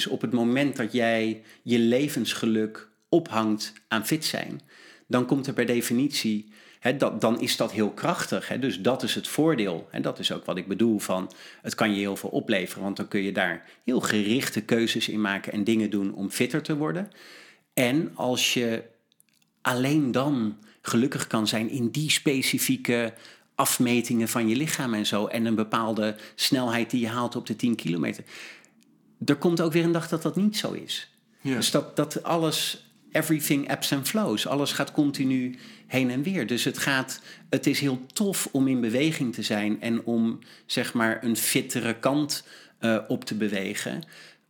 Dus op het moment dat jij je levensgeluk ophangt aan fit zijn, dan komt er per definitie, hè, dat, dan is dat heel krachtig. Hè, dus dat is het voordeel. En dat is ook wat ik bedoel van, het kan je heel veel opleveren, want dan kun je daar heel gerichte keuzes in maken en dingen doen om fitter te worden. En als je alleen dan gelukkig kan zijn in die specifieke afmetingen van je lichaam en zo. En een bepaalde snelheid die je haalt op de 10 kilometer. Er komt ook weer een dag dat dat niet zo is. Ja. Dus dat, dat alles, everything ebbs and flows. Alles gaat continu heen en weer. Dus het gaat, het is heel tof om in beweging te zijn en om zeg maar een fittere kant eh, op te bewegen.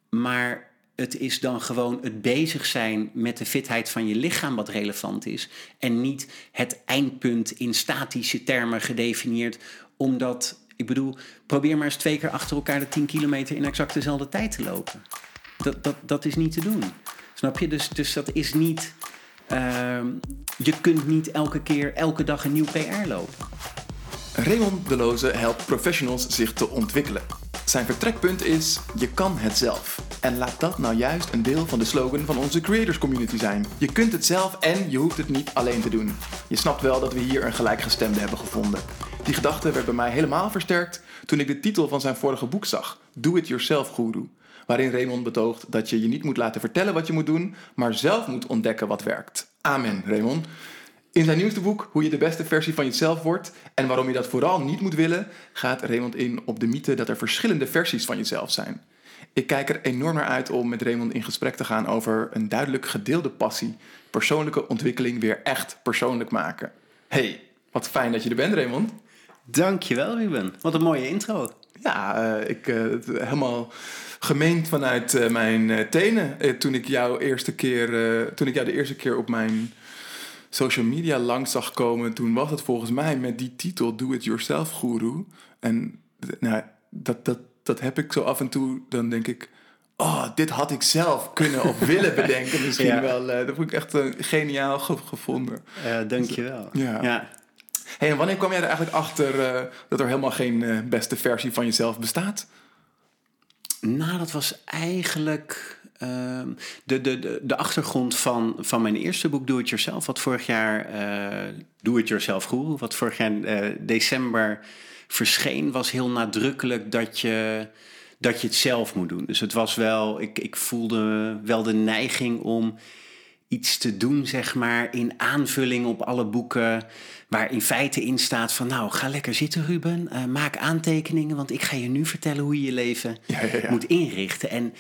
Maar het is dan gewoon het bezig zijn met de fitheid van je lichaam wat relevant is. En niet het eindpunt in statische termen gedefinieerd. Omdat, ik bedoel, probeer maar eens twee keer achter elkaar de 10 kilometer in exact dezelfde tijd te lopen. Dat, dat, dat is niet te doen. Snap je? Dus, dus dat is niet. ehm, je kunt niet elke keer, elke dag een nieuw PR lopen. Raymond Deloze helpt professionals zich te ontwikkelen. Zijn vertrekpunt is: je kan het zelf. En laat dat nou juist een deel van de slogan van onze creators community zijn. Je kunt het zelf en je hoeft het niet alleen te doen. Je snapt wel dat we hier een gelijkgestemde hebben gevonden. Die gedachte werd bij mij helemaal versterkt toen ik de titel van zijn vorige boek zag: Do It Yourself Guru. Waarin Raymond betoogt dat je je niet moet laten vertellen wat je moet doen, maar zelf moet ontdekken wat werkt. Amen, Raymond. In zijn nieuwste boek, Hoe je de beste versie van jezelf wordt en waarom je dat vooral niet moet willen, gaat Raymond in op de mythe dat er verschillende versies van jezelf zijn. Ik kijk er enorm naar uit om met Raymond in gesprek te gaan over een duidelijk gedeelde passie, persoonlijke ontwikkeling weer echt persoonlijk maken. Hey, wat fijn dat je er bent, Raymond. Dankjewel, Ruben. Wat een mooie intro. Ja, eh, ik eh, helemaal gemeend vanuit eh, mijn tenen. Toen ik jou eerste keer, toen ik jou de eerste keer op mijn social media langs zag komen, toen was het volgens mij met die titel Do It Yourself Guru. En nou, dat, dat, dat heb ik zo af en toe, dan denk ik. Oh, dit had ik zelf kunnen of willen bedenken. Misschien Ja. wel. eh, dat vond ik echt eh, geniaal ge- gevonden. Uh, dankjewel. Ja. ja. Hey, en wanneer kwam jij er eigenlijk achter eh, dat er helemaal geen eh, beste versie van jezelf bestaat? Nou, dat was eigenlijk ehm, de, de, de, de achtergrond van, van mijn eerste boek Do It Yourself, wat vorig jaar eh Do It Yourself Guru, wat vorig jaar eh, december verscheen, was heel nadrukkelijk dat je, dat je het zelf moet doen. Dus het was wel, ik, ik voelde wel de neiging om iets te doen, zeg maar, in aanvulling op alle boeken. Waar in feite in staat van, nou, ga lekker zitten, Ruben. Eh, maak aantekeningen, want ik ga je nu vertellen hoe je je leven Ja, ja, ja. moet inrichten. En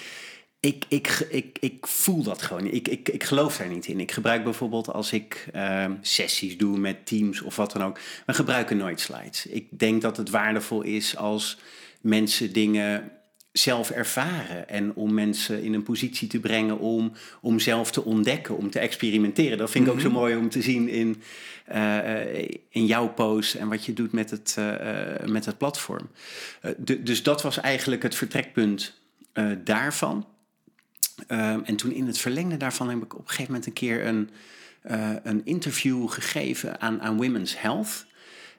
ik, ik, ik, ik voel dat gewoon. Ik, ik, ik geloof daar niet in. Ik gebruik bijvoorbeeld als ik eh, sessies doe met teams of wat dan ook. We gebruiken nooit slides. Ik denk dat het waardevol is als mensen dingen zelf ervaren. En om mensen in een positie te brengen om, om zelf te ontdekken, om te experimenteren. Dat vind ik ook zo mooi om te zien in, eh, in jouw post en wat je doet met het, eh, eh, met het platform. Dus dat was eigenlijk het vertrekpunt daarvan. Ehm, en toen in het verlengde daarvan heb ik op een gegeven moment een keer een, eh, een interview gegeven aan, aan Women's Health.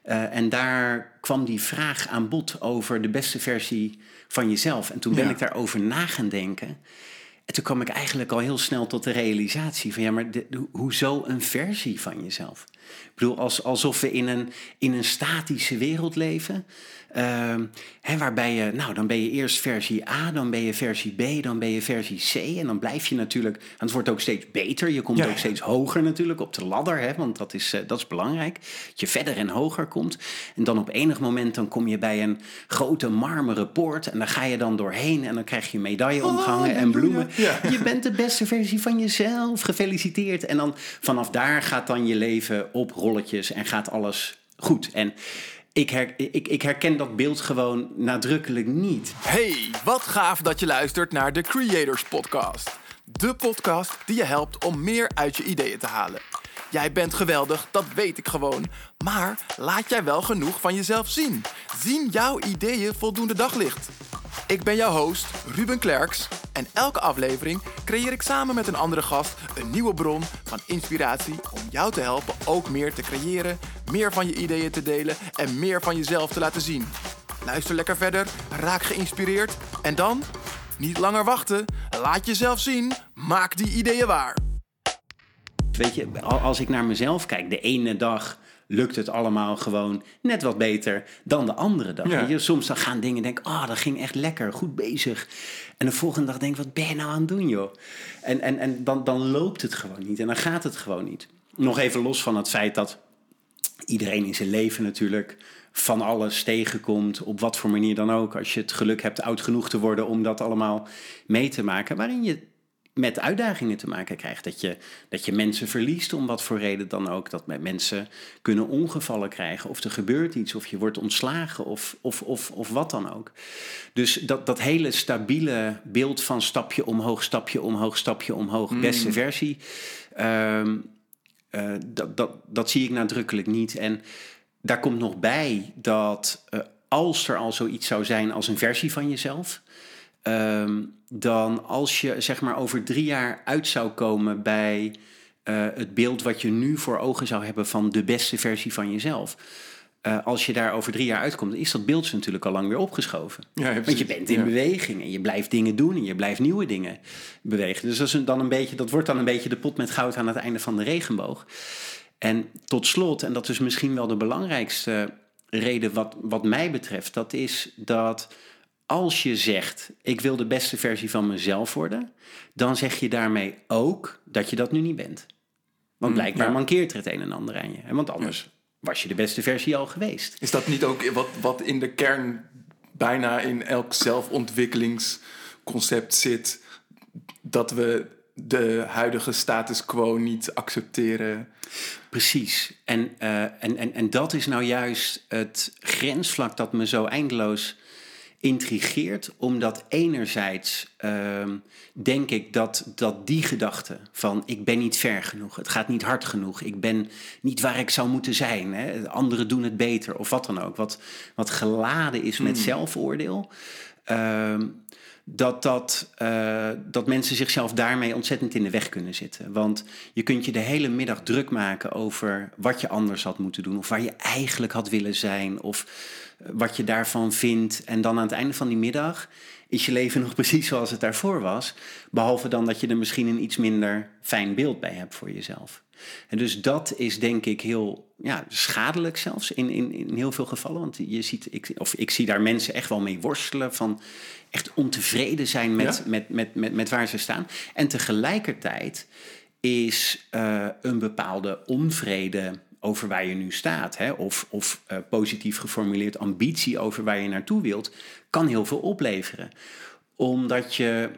Eh, en daar kwam die vraag aan bod over de beste versie van jezelf. En toen ben Ja. ik daarover na gaan denken. En toen kwam ik eigenlijk al heel snel tot de realisatie van ja, maar de, de- hoezo een versie van jezelf? Ik bedoel, als, alsof we in een, in een statische wereld leven. Ehm, hè, waarbij je, nou, dan ben je eerst versie A, dan ben je versie B, dan ben je versie C. En dan blijf je natuurlijk, en het wordt ook steeds beter. Je komt Ja, ook steeds hoger natuurlijk op de ladder, hè, want dat is, eh, dat is belangrijk. Dat je verder en hoger komt. En dan op enig moment dan kom je bij een grote marmeren poort. En daar ga je dan doorheen en dan krijg je medaille omgehangen en bloemen. Ja. Je bent de beste versie van jezelf. Gefeliciteerd. En dan vanaf daar gaat dan je leven op rolletjes en gaat alles goed. En ik, ik, ik herken dat beeld gewoon nadrukkelijk niet. Hey, wat gaaf dat je luistert naar de Creators Podcast. De podcast die je helpt om meer uit je ideeën te halen. Jij bent geweldig, dat weet ik gewoon. Maar laat jij wel genoeg van jezelf zien? Zien jouw ideeën voldoende daglicht? Ik ben jouw host, Ruben Klerks. En elke aflevering creëer ik samen met een andere gast een nieuwe bron van inspiratie om jou te helpen ook meer te creëren, meer van je ideeën te delen en meer van jezelf te laten zien. Luister lekker verder, raak geïnspireerd en dan, niet langer wachten, Laat jezelf zien, maak die ideeën waar. Weet je, als ik naar mezelf kijk, de ene dag lukt het allemaal gewoon net wat beter dan de andere dag. Ja. Weet je, soms dan gaan dingen denk, ah, dat ging echt lekker, goed bezig. En de volgende dag denk ik, wat ben je nou aan het doen, joh? En, en, en dan, dan loopt het gewoon niet en dan gaat het gewoon niet. Nog even los van het feit dat iedereen in zijn leven natuurlijk van alles tegenkomt, op wat voor manier dan ook. Als je het geluk hebt oud genoeg te worden om dat allemaal mee te maken, waarin je met uitdagingen te maken krijgt. Dat je, dat je mensen verliest om wat voor reden dan ook. Dat mensen kunnen ongevallen krijgen. Of er gebeurt iets. Of je wordt ontslagen. Of, of, of, of wat dan ook. Dus dat, dat hele stabiele beeld van stapje omhoog, stapje omhoog, stapje omhoog. Beste versie. ehm, eh, dat, dat, dat zie ik nadrukkelijk niet. En daar komt nog bij dat eh, als er al zoiets zou zijn als een versie van jezelf, ehm, dan als je zeg maar over drie jaar uit zou komen bij eh, het beeld wat je nu voor ogen zou hebben van de beste versie van jezelf. Eh, als je daar over drie jaar uitkomt, is dat beeld natuurlijk al lang weer opgeschoven. Ja, Want je bent in Ja. beweging en je blijft dingen doen en je blijft nieuwe dingen bewegen. Dus dat, is dan een beetje, dat wordt dan een beetje de pot met goud aan het einde van de regenboog. En tot slot, en dat is misschien wel de belangrijkste reden wat, wat mij betreft, dat is dat als je zegt, ik wil de beste versie van mezelf worden, dan zeg je daarmee ook dat je dat nu niet bent. Want blijkbaar ja. mankeert er het een en ander aan je. Want anders was je de beste versie al geweest. Is dat niet ook wat, wat in de kern bijna in elk zelfontwikkelingsconcept zit? Dat we de huidige status quo niet accepteren. Precies. En, eh, en, en, en dat is nou juist het grensvlak dat me zo eindeloos intrigeert. Omdat enerzijds ehm, denk ik dat, dat die gedachte van ik ben niet ver genoeg, het gaat niet hard genoeg, ik ben niet waar ik zou moeten zijn, hè, anderen doen het beter of wat dan ook, wat, wat geladen is met zelfoordeel. Ehm, dat, dat, eh, dat mensen zichzelf daarmee ontzettend in de weg kunnen zitten. Want je kunt je de hele middag druk maken over wat je anders had moeten doen, of waar je eigenlijk had willen zijn, of eh, wat je daarvan vindt. En dan aan het einde van die middag is je leven nog precies zoals het daarvoor was. Behalve dan dat je er misschien een iets minder fijn beeld bij hebt voor jezelf. En dus dat is denk ik heel ja, schadelijk zelfs in, in, in heel veel gevallen. Want je ziet, ik, of ik zie daar mensen echt wel mee worstelen van echt ontevreden zijn met, Ja? met, met, met, met waar ze staan. En tegelijkertijd is eh, een bepaalde onvrede over waar je nu staat, hè, of, of eh, positief geformuleerd ambitie over waar je naartoe wilt, kan heel veel opleveren. Omdat je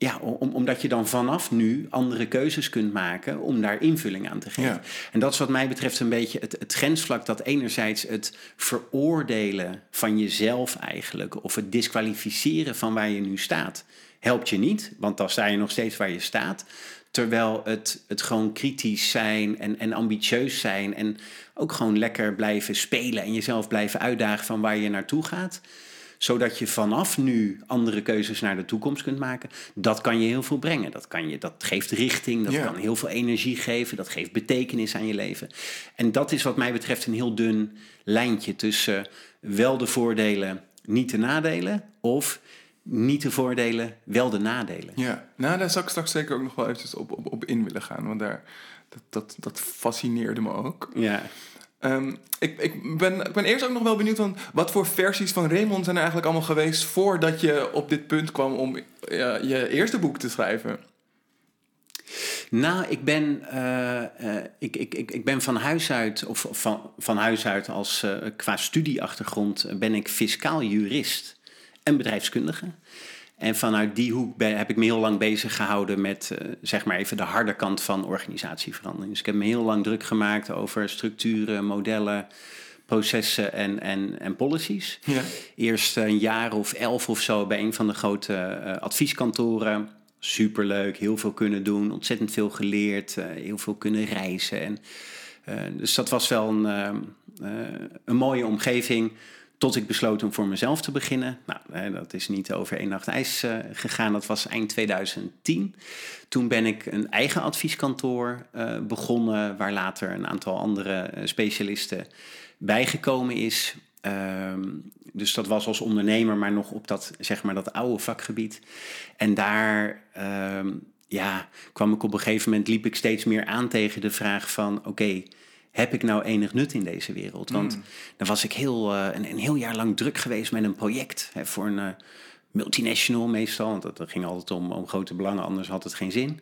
ja, om, omdat je dan vanaf nu andere keuzes kunt maken om daar invulling aan te geven. Ja. En dat is wat mij betreft een beetje het, het grensvlak dat enerzijds het veroordelen van jezelf eigenlijk, of het disqualificeren van waar je nu staat, helpt je niet, want dan sta je nog steeds waar je staat. Terwijl het, het gewoon kritisch zijn en, en ambitieus zijn en ook gewoon lekker blijven spelen en jezelf blijven uitdagen van waar je naartoe gaat zodat je vanaf nu andere keuzes naar de toekomst kunt maken. Dat kan je heel veel brengen. Dat, kan je, dat geeft richting, dat Ja. kan heel veel energie geven, dat geeft betekenis aan je leven. En dat is wat mij betreft een heel dun lijntje tussen wel de voordelen, niet de nadelen, of niet de voordelen, wel de nadelen. Ja, nou daar zou ik straks zeker ook nog wel eventjes op, op, op in willen gaan. Want daar, dat, dat, dat fascineerde me ook. Ja. Ehm, ik, ik, ben, ik ben eerst ook nog wel benieuwd van wat voor versies van Raymond zijn er eigenlijk allemaal geweest voordat je op dit punt kwam om je eerste boek te schrijven. Nou, ik ben, eh, eh, ik, ik, ik, ik ben van huis uit, of van, van huis uit als eh, qua studieachtergrond, ben ik fiscaal jurist en bedrijfskundige. En vanuit die hoek ben, heb ik me heel lang bezig gehouden met, eh, zeg maar even de harde kant van organisatieverandering. Dus ik heb me heel lang druk gemaakt over structuren, modellen, processen en, en, en policies. Ja. Eerst een jaar of elf of zo bij een van de grote eh, advieskantoren. Superleuk, heel veel kunnen doen, ontzettend veel geleerd, eh, heel veel kunnen reizen. En, dus dat was wel een, een mooie omgeving. Tot ik besloot om voor mezelf te beginnen. Nou, dat is niet over één nacht ijs eh, gegaan. Dat was eind 2010. Toen ben ik een eigen advieskantoor eh, begonnen, waar later een aantal andere eh, specialisten bijgekomen is. Ehm, dus dat was als ondernemer, maar nog op dat, zeg maar, dat oude vakgebied. En daar ehm, ja, kwam ik op een gegeven moment, liep ik steeds meer aan tegen de vraag van... oké, heb ik nou enig nut in deze wereld? Want Mm. dan was ik heel, eh, een, een heel jaar lang druk geweest met een project hè, voor een eh, multinational meestal. Want dat, dat ging altijd om, om grote belangen, anders had het geen zin.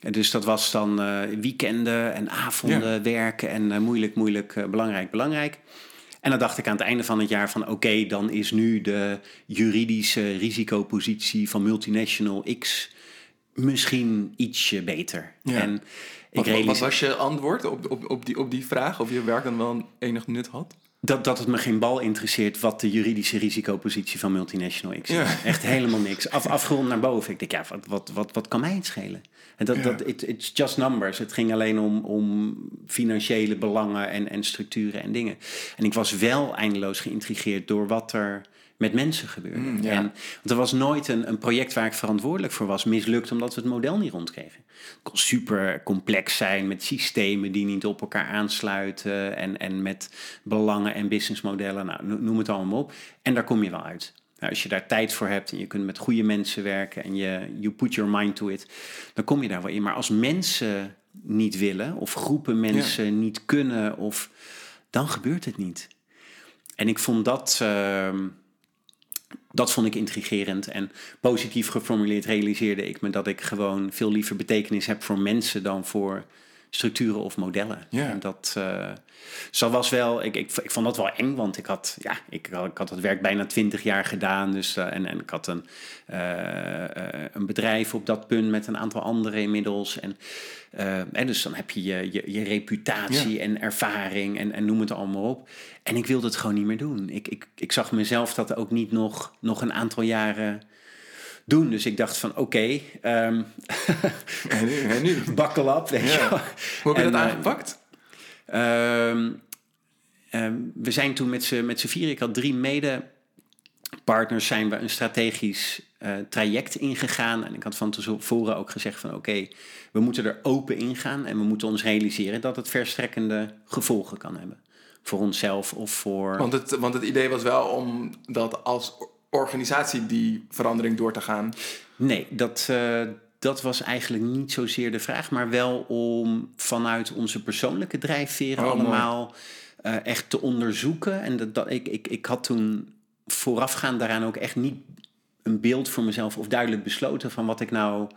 En dus dat was dan eh, weekenden en avonden werken en moeilijk, moeilijk, belangrijk, belangrijk. En dan dacht ik aan het einde van het jaar van oké, dan is nu de juridische risicopositie van multinational X misschien ietsje beter. Ja. En ik Wat, wat was je antwoord op, op, op, die, op die vraag? Of je werk dan wel een enig nut had? dat, dat het me geen bal interesseert wat de juridische risicopositie van multinational X is. Ja. Echt helemaal niks. Af, afgerond naar boven. Ik denk, ja, wat, wat, wat, wat kan mij het schelen? En dat, Ja. dat, it, it's just numbers. Het ging alleen om, om financiële belangen en, en structuren en dingen. En ik was wel eindeloos geïntrigeerd door wat er met mensen gebeurde. Mm, ja. en, want er was nooit een, een project waar ik verantwoordelijk voor was mislukt omdat we het model niet rondkregen. Het kon super complex zijn met systemen die niet op elkaar aansluiten en, en met belangen en businessmodellen. Nou, no- noem het allemaal op. En daar kom je wel uit. Nou, als je daar tijd voor hebt en je kunt met goede mensen werken en je you put your mind to it, dan kom je daar wel in. Maar als mensen niet willen of groepen mensen niet kunnen, of, dan gebeurt het niet. En ik vond dat, ehm, dat vond ik intrigerend. En positief geformuleerd realiseerde ik me dat ik gewoon veel liever betekenis heb voor mensen dan voor structuren of modellen. Ja. En dat, eh dat was wel, ik, ik, ik vond dat wel eng, want ik had, ja, ik, had- ik had het werk bijna twintig jaar gedaan. Dus, eh, en, en ik had een, eh, een bedrijf op dat punt met een aantal anderen inmiddels. En, en dus dan heb je je, je, je reputatie en ervaring en, en noem het allemaal op. En ik wilde het gewoon niet meer doen. Ik, ik, ik zag mezelf dat ook niet nog, nog een aantal jaren doen. Dus ik dacht van oké, ehm En nu? En nu? buckle up, weet je Ja. Hoe heb je En, dat eh, aangepakt? Ehm, ehm, we zijn toen met z'n met z'n vier, ik had drie mede-partners, zijn we een strategisch eh, traject ingegaan. En ik had van tevoren ook gezegd van oké, we moeten er open ingaan en we moeten ons realiseren dat het verstrekkende gevolgen kan hebben. Voor onszelf of voor... Want het, want het idee was wel om dat als organisatie die verandering door te gaan. Nee, dat, eh, dat was eigenlijk niet zozeer de vraag, maar wel om vanuit onze persoonlijke drijfveren Oh, allemaal eh, echt te onderzoeken. En dat, dat, ik, ik, ik had toen voorafgaand daaraan ook echt niet een beeld voor mezelf of duidelijk besloten van wat ik nou,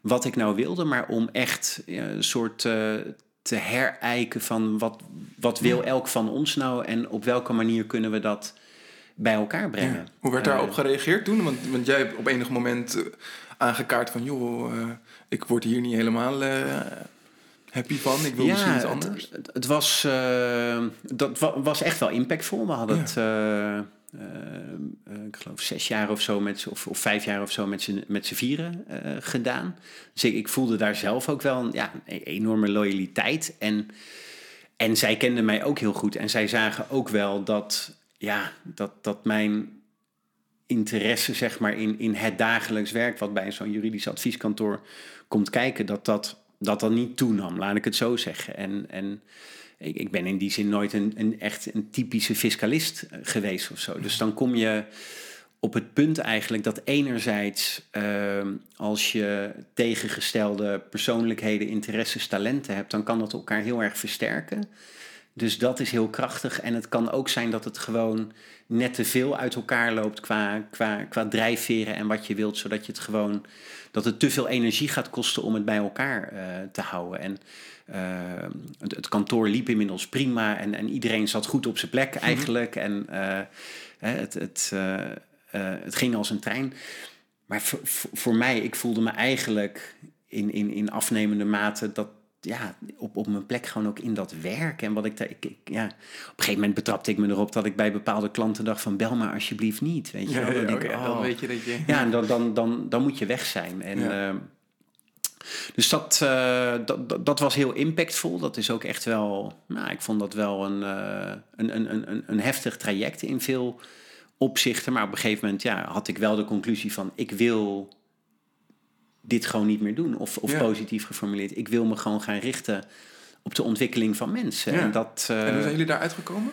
wat ik nou wilde, maar om echt ja, een soort eh, te herijken van wat, wat wil elk van ons nou en op welke manier kunnen we dat bij elkaar brengen. Hoe werd Eh, daarop gereageerd toen? Want, want jij hebt op enig moment eh, aangekaart van... joh, eh, ik word hier niet helemaal eh, happy van. Ik wil misschien iets anders. Het, het was, eh, dat wa- was echt wel impactvol. We hadden Ja. het, eh, eh, eh, ik geloof, zes jaar of zo, met, of, of vijf jaar of zo met z'n, met z'n vieren eh, gedaan. Dus ik, ik voelde daar zelf ook wel een, ja, een enorme loyaliteit. En, en zij kenden mij ook heel goed. En zij zagen ook wel dat, ja, dat, dat mijn interesse zeg maar, in, in het dagelijks werk... wat bij zo'n juridisch advieskantoor komt kijken... dat dat, dat, dat niet toenam, laat ik het zo zeggen. En, en ik, ik ben in die zin nooit een, een echt een typische fiscalist eh, geweest of zo. Dus dan kom je op het punt eigenlijk dat enerzijds... ehm, als je tegengestelde persoonlijkheden, interesses, talenten hebt... dan kan dat elkaar heel erg versterken... Dus dat is heel krachtig. En het kan ook zijn dat het gewoon net te veel uit elkaar loopt qua, qua, qua drijfveren en wat je wilt, zodat je het gewoon dat het te veel energie gaat kosten om het bij elkaar eh, te houden. En eh, het, het kantoor liep inmiddels prima en, en iedereen zat goed op zijn plek eigenlijk. En eh, het, het, het ging als een trein. Maar voor, voor- voor mij, ik voelde me eigenlijk in, in, in afnemende mate dat ja, op, op mijn plek gewoon ook in dat werk. En wat ik daar, ik, ik- ja, op een gegeven moment betrapte ik me erop dat ik bij bepaalde klanten dacht van bel maar alsjeblieft niet. Weet je Ja, wel? Dan ja, denk dan oh. weet je dat je... Ja, dan, dan, dan, dan moet je weg zijn. En, Ja. ehm, dus dat, eh, dat, dat, dat was heel impactvol. Dat is ook echt wel, nou, ik vond dat wel een, een, een, een, een- een heftig traject in veel opzichten. Maar op een gegeven moment ja, had ik wel de conclusie van, ik wil dit gewoon niet meer doen. Of, of Ja. positief geformuleerd, ik wil me gewoon gaan richten op de ontwikkeling van mensen. Ja. En dat, eh, En hoe zijn jullie daar uitgekomen?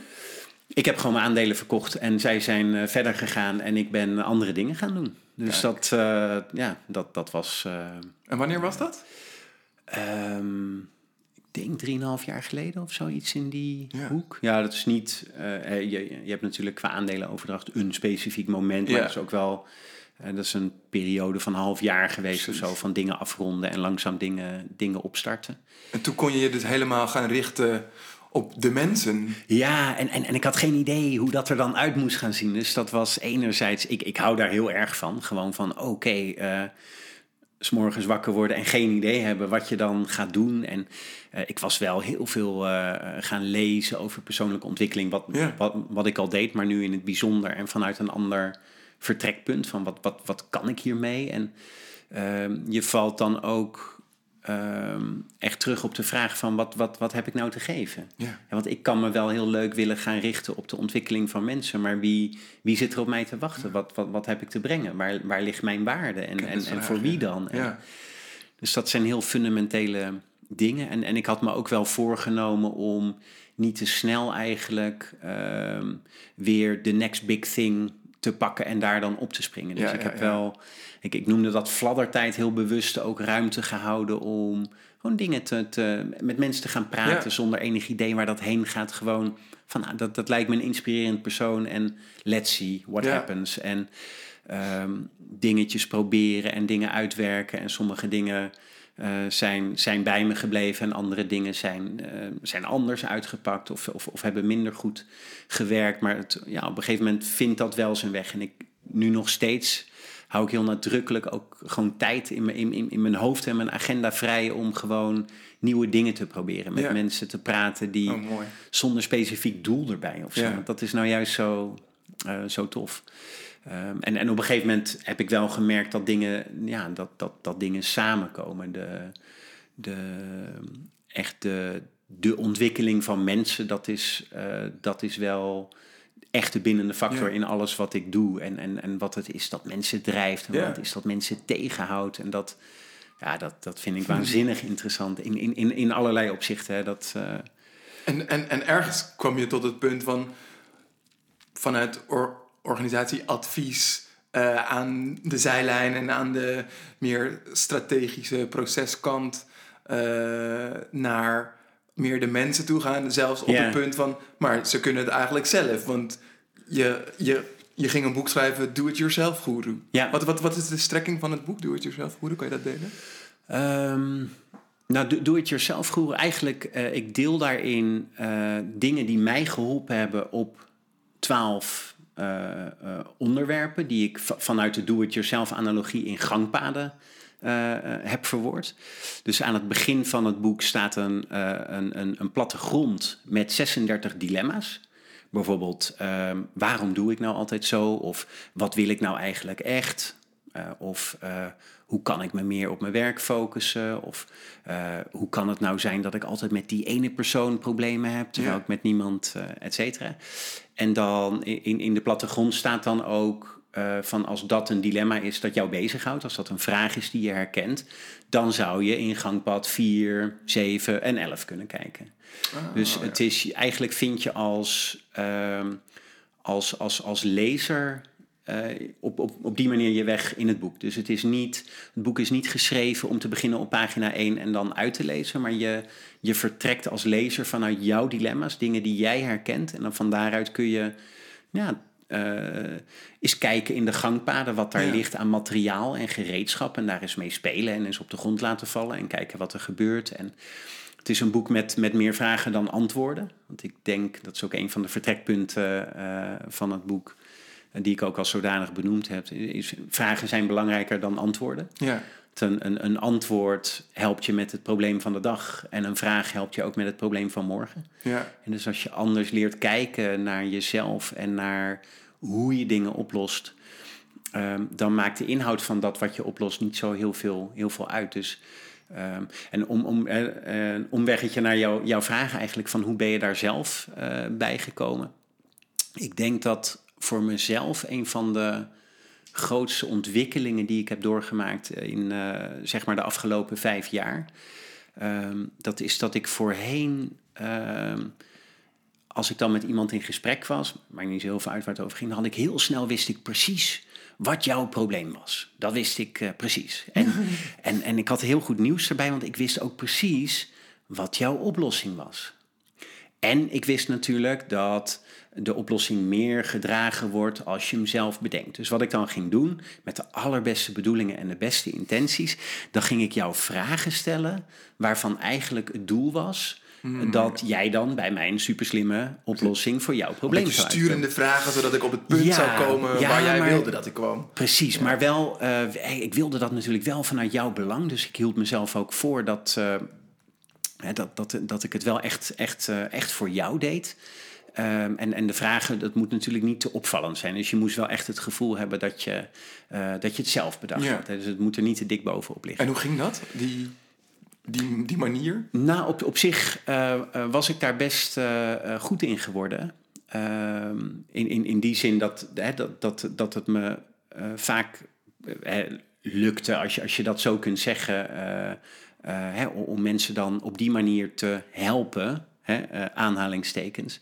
ik heb gewoon mijn aandelen verkocht en zij zijn eh, verder gegaan en ik ben andere dingen gaan doen. Dus dat, uh, ja, dat, dat was. Uh, en wanneer was dat? Um, ik denk drieënhalf jaar geleden of zoiets in die hoek. Ja, dat is niet. je, je hebt natuurlijk qua aandelenoverdracht een specifiek moment, maar dat is ook wel. Dat is een periode van een half jaar geweest of zo, van dingen afronden en langzaam dingen, dingen opstarten. En toen kon je je dus helemaal gaan richten op de mensen. Ja, en, en, en ik had geen idee hoe dat er dan uit moest gaan zien. Dus dat was enerzijds, ik, ik hou daar heel erg van. Gewoon van, oké, okay, uh, eh, s morgens wakker worden en geen idee hebben wat je dan gaat doen. En uh, ik was wel heel veel uh, gaan lezen over persoonlijke ontwikkeling, wat, wat, wat ik al deed, maar nu in het bijzonder en vanuit een ander vertrekpunt van wat, wat, wat kan ik hiermee? En ehm, je valt dan ook Ehm, echt terug op de vraag van wat, wat, wat heb ik nou te geven? Ja. want ik kan me wel heel leuk willen gaan richten op de ontwikkeling van mensen, maar wie, wie zit er op mij te wachten? Wat, wat, wat heb ik te brengen? Waar, waar ligt mijn waarde en, en, en voor wie dan? Ja. dus dat zijn heel fundamentele dingen. En, en ik had me ook wel voorgenomen om niet te snel eigenlijk ehm, weer de next big thing te pakken en daar dan op te springen. Dus ik heb wel ik, ik noemde dat fladdertijd heel bewust ook ruimte gehouden om gewoon dingen te, te met mensen te gaan praten zonder enig idee waar dat heen gaat. Gewoon van nou, dat, dat lijkt me een inspirerend persoon en let's see what happens. En ehm, dingetjes proberen en dingen uitwerken en sommige dingen. Uh, zijn, zijn bij me gebleven en andere dingen zijn, uh, zijn anders uitgepakt of, of, of, hebben minder goed gewerkt. Maar het, ja, op een gegeven moment vindt dat wel zijn weg. En ik nu nog steeds hou ik heel nadrukkelijk ook gewoon tijd in mijn, in, in mijn hoofd en mijn agenda vrij om gewoon nieuwe dingen te proberen. Met mensen te praten die oh, zonder specifiek doel erbij of zo. Dat is nou juist zo, zo tof. Um, en, en op een gegeven moment heb ik wel gemerkt dat dingen, ja, dat, dat, dat dingen samenkomen. De, de, echt de, de ontwikkeling van mensen, dat is, uh, dat is wel echte bindende factor in alles wat ik doe. En, en, en wat het is dat mensen drijft. En wat het is dat mensen tegenhoudt. En dat, ja, dat, dat vind ik waanzinnig interessant. In, in, in, in allerlei opzichten. Hè. Dat, uh... en, en, en ergens kwam je tot het punt van vanuit or, organisatieadvies. Uh, aan de zijlijn en aan de meer strategische proceskant uh, naar meer de mensen toe gaan. Zelfs op het punt van, maar ze kunnen het eigenlijk zelf. Want je, je, je ging een boek schrijven, Do It Yourself Guru. Wat, wat, wat is de strekking van het boek Do It Yourself Guru? Kan je dat delen? Um, nou, Do, It Yourself Guru, eigenlijk, uh, ik deel daarin dingen die mij geholpen hebben op twaalf uh, onderwerpen. Die ik vanuit de Do It Yourself analogie in gangpaden uh, heb verwoord. Dus aan het begin van het boek staat een, uh, een, een, een plattegrond met 36 dilemma's. Bijvoorbeeld, uh, waarom doe ik nou altijd zo? Of wat wil ik nou eigenlijk echt? of hoe kan ik me meer op mijn werk focussen? Of hoe kan het nou zijn dat ik altijd met die ene persoon problemen heb, terwijl ik met niemand, et cetera. En dan in, in de plattegrond staat dan ook uh, van als dat een dilemma is dat jou bezighoudt, als dat een vraag is die je herkent, dan zou je in gangpad 4, 7 en 11 kunnen kijken. Ah, dus het is eigenlijk vind je als, uh, als, als, als lezer uh, op, op, op die manier je weg in het boek. Dus het, is niet, het boek is niet geschreven om te beginnen op pagina 1 en dan uit te lezen, maar je, je vertrekt als lezer vanuit jouw dilemma's, dingen die jij herkent. En dan van daaruit kun je ja, uh, is kijken in de gangpaden wat daar ligt aan materiaal en gereedschap. En daar eens mee spelen en eens op de grond laten vallen en kijken wat er gebeurt. En het is een boek met, met meer vragen dan antwoorden. Want ik denk, dat is ook een van de vertrekpunten uh, van het boek, die ik ook als zodanig benoemd heb. Is, vragen zijn belangrijker dan antwoorden. Ja. Een, een, een, antwoord helpt je met het probleem van de dag. En een vraag helpt je ook met het probleem van morgen. Ja. En dus als je anders leert kijken naar jezelf en naar hoe je dingen oplost, um, dan maakt de inhoud van dat wat je oplost niet zo heel veel, heel veel uit. Dus, um, en om, om, uh, een omweggetje naar jou, jouw vraag eigenlijk van hoe ben je daar zelf uh, bij gekomen? Ik denk dat voor mezelf een van de grootste ontwikkelingen die ik heb doorgemaakt in uh, zeg maar de afgelopen vijf jaar. Um, dat is dat ik voorheen als ik dan met iemand in gesprek was, maakt niet zo heel veel uit waar het over ging, dan had ik heel snel wist ik precies wat jouw probleem was. Dat wist ik eh, precies. En, en, en ik had heel goed nieuws erbij, want ik wist ook precies wat jouw oplossing was. En ik wist natuurlijk dat de oplossing meer gedragen wordt als je hem zelf bedenkt. Dus wat ik dan ging doen, met de allerbeste bedoelingen en de beste intenties, dan ging ik jou vragen stellen waarvan eigenlijk het doel was Hmm. Dat jij dan bij mijn superslimme oplossing voor jouw probleem zou Sturende vragen, zodat ik op het punt zou komen waar jij wilde dat ik kwam. Precies, maar wel, uh, ik wilde dat natuurlijk wel vanuit jouw belang. Dus ik hield mezelf ook voor dat, uh, dat, dat, dat ik het wel echt, echt, uh, echt voor jou deed. Um, en, en de vragen, dat moet natuurlijk niet te opvallend zijn. Dus je moest wel echt het gevoel hebben dat je, dat je het zelf bedacht ja. hebt. Dus het moet er niet te dik bovenop liggen. En hoe ging dat? Die die, die manier? Nou, op, op zich uh, was ik daar best uh, goed in geworden. Ehm, in, in, in die zin dat, hè, dat, dat, dat het me vaak lukte, als je, als je dat zo kunt zeggen, hè, om mensen dan op die manier te helpen, hè, aanhalingstekens.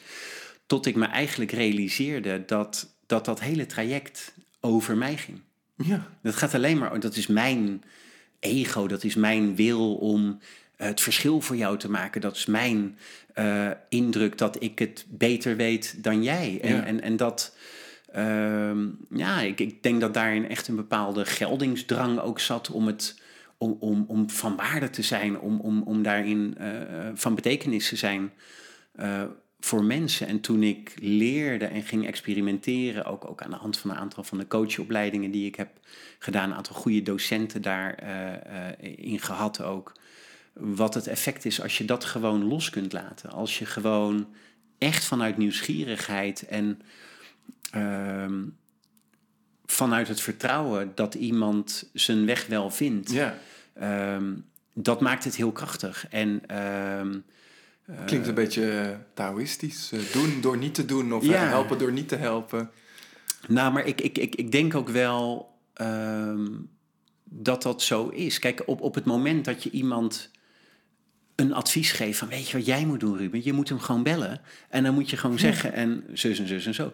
Tot ik me eigenlijk realiseerde dat dat, dat hele traject over mij ging. Ja. Dat gaat alleen maar, dat is mijn ego, dat is mijn wil om eh, het verschil voor jou te maken. Dat is mijn uh, indruk dat ik het beter weet dan jij. En, en, en dat, uh, ja, ik, ik denk dat daarin echt een bepaalde geldingsdrang ook zat om het. Om, om, om van waarde te zijn, om, om, om daarin uh, van betekenis te zijn voor mensen. En toen ik leerde en ging experimenteren, ook, ook aan de hand van een aantal van de coachopleidingen die ik heb gedaan, een aantal goede docenten daarin uh, uh, in gehad ook, wat het effect is als je dat gewoon los kunt laten. Als je gewoon echt vanuit nieuwsgierigheid en uh, vanuit het vertrouwen dat iemand zijn weg wel vindt, ja. Ehm, dat maakt het heel krachtig. En ehm, Klinkt een beetje Taoïstisch. Eh, doen door niet te doen of ja. helpen door niet te helpen. Nou, maar ik, ik, ik, ik denk ook wel um, dat dat zo is. Kijk, op, op het moment dat je iemand een advies geeft van... weet je wat jij moet doen, Ruben? Je moet hem gewoon bellen. En dan moet je gewoon zeggen en zus en zus en zo.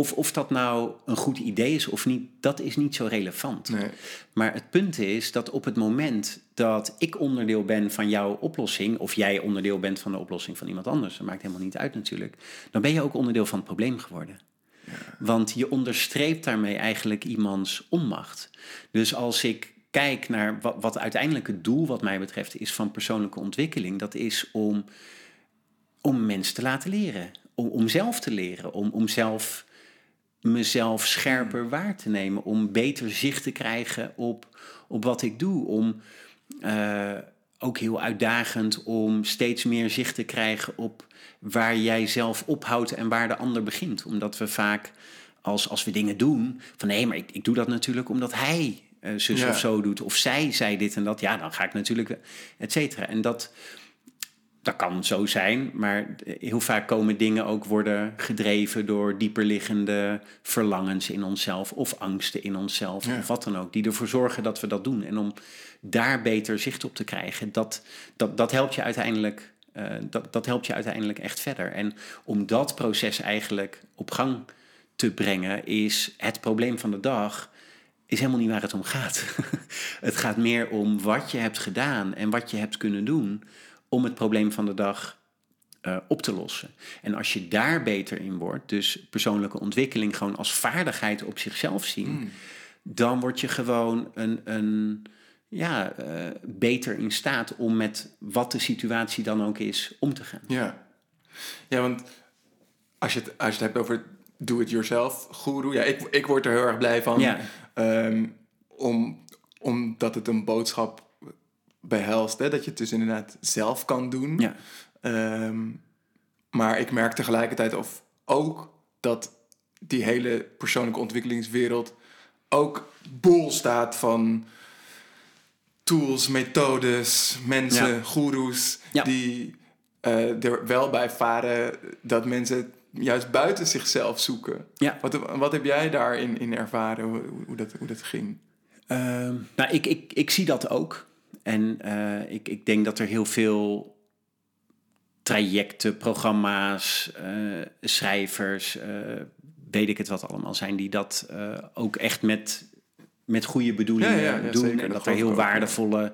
Of, of dat nou een goed idee is of niet, dat is niet zo relevant. Nee. Maar het punt is dat op het moment dat ik onderdeel ben van jouw oplossing, of jij onderdeel bent van de oplossing van iemand anders, dat maakt helemaal niet uit natuurlijk, dan ben je ook onderdeel van het probleem geworden. Ja. Want je onderstreept daarmee eigenlijk iemands onmacht. Dus als ik kijk naar wat, wat uiteindelijk het doel, wat mij betreft, is van persoonlijke ontwikkeling, dat is om, om mensen te laten leren. Om, om zelf te leren, om, om zelf mezelf scherper waar te nemen, om beter zicht te krijgen op, op wat ik doe, om uh, ook heel uitdagend om steeds meer zicht te krijgen op waar jij zelf ophoudt en waar de ander begint. Omdat we vaak als, als we dingen doen, van nee, maar ik, ik doe dat natuurlijk omdat hij uh, zus of zo doet, of zij zei dit en dat, ja, dan ga ik natuurlijk, et cetera. En dat, dat kan zo zijn, maar heel vaak komen dingen ook worden gedreven door dieperliggende verlangens in onszelf of angsten in onszelf of wat dan ook, die ervoor zorgen dat we dat doen. En om daar beter zicht op te krijgen, dat, dat, dat, helpt, je uiteindelijk, uh, dat, dat helpt je uiteindelijk echt verder. En om dat proces eigenlijk op gang te brengen, is het probleem van de dag is helemaal niet waar het om gaat. het gaat meer om wat je hebt gedaan en wat je hebt kunnen doen om het probleem van de dag uh, op te lossen. En als je daar beter in wordt, dus persoonlijke ontwikkeling gewoon als vaardigheid op zichzelf zien, mm. dan word je gewoon een, een ja, uh, beter in staat om met wat de situatie dan ook is om te gaan. Ja, ja want als je het, als je het hebt over do-it-yourself guru, ja, ik, ik word er heel erg blij van. Ja. Um, om, omdat het een boodschap behelst. Hè? Dat je het dus inderdaad zelf kan doen. Ja. Ehm, maar ik merk tegelijkertijd of ook dat die hele persoonlijke ontwikkelingswereld ook bol staat van tools, methodes, mensen, ja. goeroes, die uh, er wel bij varen dat mensen juist buiten zichzelf zoeken. Ja. Wat, wat heb jij daarin in ervaren, hoe, hoe, dat, hoe dat ging? Uh, nou, ik, ik, ik zie dat ook. En uh, ik, ik denk dat er heel veel trajecten, programma's, eh, schrijvers, eh, weet ik het wat allemaal zijn, die dat eh, ook echt met, met goede bedoelingen Ja, ja, ja, doen. zeker, en dat dat er heel ook, waardevolle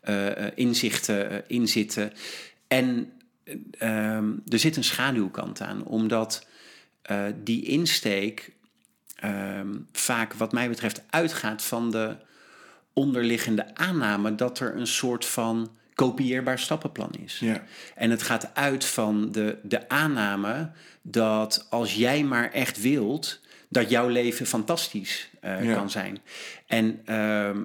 eh, eh, inzichten eh, in zitten. En ehm, er zit een schaduwkant aan, omdat eh, die insteek ehm, vaak, wat mij betreft, uitgaat van de onderliggende aanname dat er een soort van kopieerbaar stappenplan is. Ja. En het gaat uit van de, de aanname dat als jij maar echt wilt, dat jouw leven fantastisch eh, Ja. kan zijn. En ehm,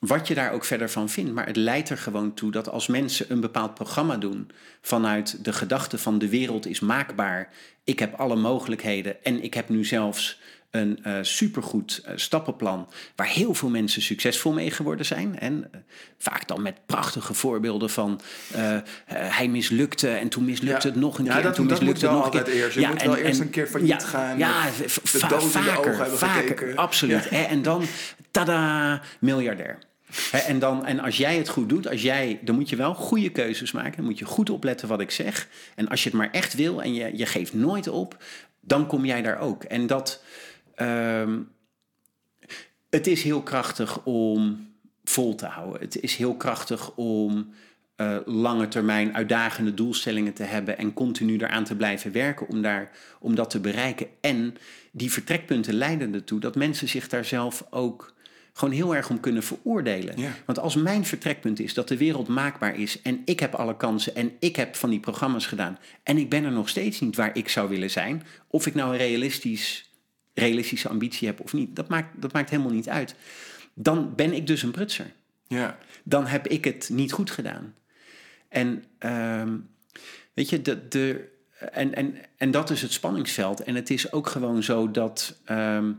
wat je daar ook verder van vindt, maar het leidt er gewoon toe dat als mensen een bepaald programma doen vanuit de gedachte van de wereld is maakbaar, ik heb alle mogelijkheden en ik heb nu zelfs een eh, supergoed eh, stappenplan waar heel veel mensen succesvol mee geworden zijn. En eh, vaak dan met prachtige voorbeelden van hij mislukte en toen mislukte Ja. het nog een Ja, keer. dat- en toen dat mislukte het nog een altijd keer. eerst. Je moet wel eerst een keer failliet gaan, Ja, de va- dood in de vaker, ogen hebben vaker, gekeken. absoluut. Hè, En dan, tada, miljardair. En, dan, en als jij het goed doet, als jij, dan moet je wel goede keuzes maken. Dan moet je goed opletten wat ik zeg. En als je het maar echt wil en je, je geeft nooit op, dan kom jij daar ook. En dat, ehm, het is heel krachtig om vol te houden. Het is heel krachtig om eh, lange termijn uitdagende doelstellingen te hebben en continu eraan te blijven werken om, daar, om dat te bereiken. En die vertrekpunten leiden ertoe dat mensen zich daar zelf ook gewoon heel erg om kunnen veroordelen. Ja. Want als mijn vertrekpunt is dat de wereld maakbaar is en ik heb alle kansen en ik heb van die programma's gedaan en ik ben er nog steeds niet waar ik zou willen zijn, of ik nou een realistisch, realistische ambitie heb of niet, dat maakt, dat maakt helemaal niet uit. Dan ben ik dus een prutser Ja. dan heb ik het niet goed gedaan. En ehm, weet je, de, de, en, en, en dat is het spanningsveld. En het is ook gewoon zo dat ehm,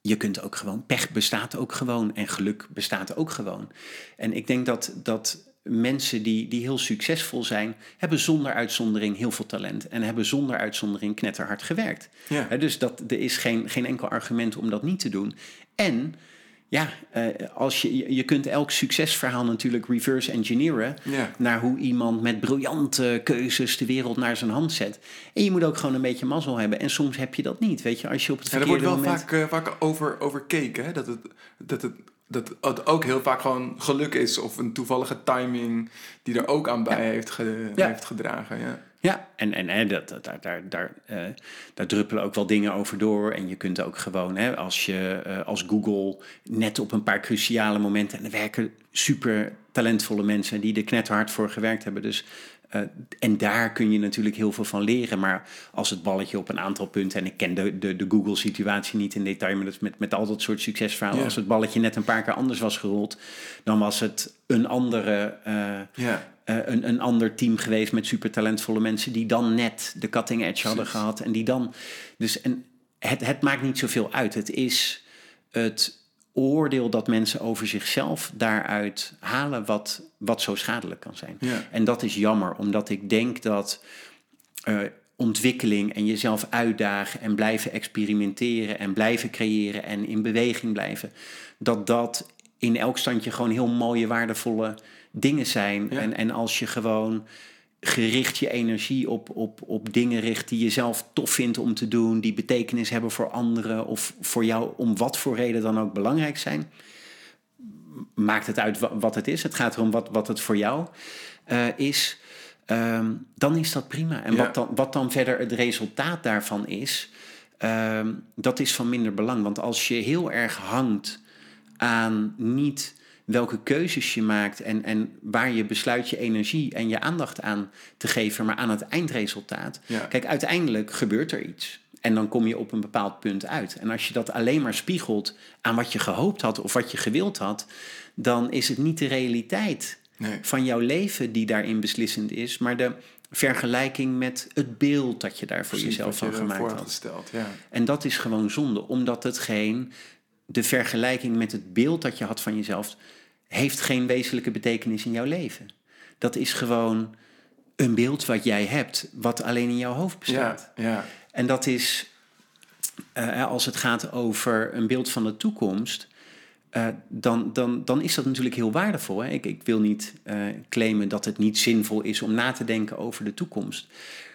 je kunt ook gewoon, pech bestaat ook gewoon en geluk bestaat ook gewoon. En ik denk dat, dat mensen die, die heel succesvol zijn, hebben zonder uitzondering heel veel talent en hebben zonder uitzondering knetterhard gewerkt. Ja. Dus dat, er is geen, geen enkel argument om dat niet te doen. En ja, eh, als je, je- kunt elk succesverhaal natuurlijk reverse engineeren Ja. naar hoe iemand met briljante keuzes de wereld naar zijn hand zet. En je moet ook gewoon een beetje mazzel hebben. En soms heb je dat niet, weet je, als je op het En er verkeerde wordt wel moment... vaak, eh, vaak over, overkeken, hè? Dat, het, dat, het, dat het ook heel vaak gewoon geluk is of een toevallige timing die er ook aan bij heeft, ge- Ja. heeft gedragen. Ja. Ja, en, en hè, dat, dat, daar, daar, daar, eh, daar druppelen ook wel dingen over door. En je kunt ook gewoon, hè, als je eh, als Google net op een paar cruciale momenten... en er werken super talentvolle mensen die er knetterhard voor gewerkt hebben. Dus, eh, en daar kun je natuurlijk heel veel van leren. Maar als het balletje op een aantal punten... en ik ken de, de, de Google-situatie niet in detail... maar dat is met, met al dat soort succesverhalen... Ja. als het balletje net een paar keer anders was gerold... dan was het een andere... eh, Ja. eh, een, een ander team geweest met super talentvolle mensen die dan net de cutting edge hadden gehad. En die dan. Dus en het, het maakt niet zoveel uit. Het is het oordeel dat mensen over zichzelf daaruit halen wat, wat zo schadelijk kan zijn. Ja. En dat is jammer, omdat ik denk dat eh, ontwikkeling en jezelf uitdagen en blijven experimenteren en blijven creëren en in beweging blijven, dat dat in elk standje gewoon heel mooie, waardevolle dingen zijn. Ja. En, en als je gewoon gericht je energie op, op, op dingen richt die je zelf tof vindt om te doen, die betekenis hebben voor anderen of voor jou om wat voor reden dan ook belangrijk zijn, maakt het uit wa- wat het is. Het gaat erom wat, wat het voor jou eh, is. Ehm, dan is dat prima. En Ja. wat, dan, wat dan verder het resultaat daarvan is, ehm, dat is van minder belang. Want als je heel erg hangt aan niet welke keuzes je maakt en, en waar je besluit je energie en je aandacht aan te geven, maar aan het eindresultaat. Ja. Kijk, uiteindelijk gebeurt er iets. En dan kom je op een bepaald punt uit. En als je dat alleen maar spiegelt aan wat je gehoopt had of wat je gewild had, dan is het niet de realiteit Nee. van jouw leven die daarin beslissend is, maar de vergelijking met het beeld dat je daar voor Precies jezelf wat je van gemaakt had. Ja. En dat is gewoon zonde, omdat het geen, de vergelijking met het beeld dat je had van jezelf, heeft geen wezenlijke betekenis in jouw leven. Dat is gewoon een beeld wat jij hebt, wat alleen in jouw hoofd bestaat. Ja, ja. En dat is, eh, als het gaat over een beeld van de toekomst, eh, dan, dan, dan is dat natuurlijk heel waardevol. Hè? Ik, ik wil niet uh, claimen dat het niet zinvol is om na te denken over de toekomst.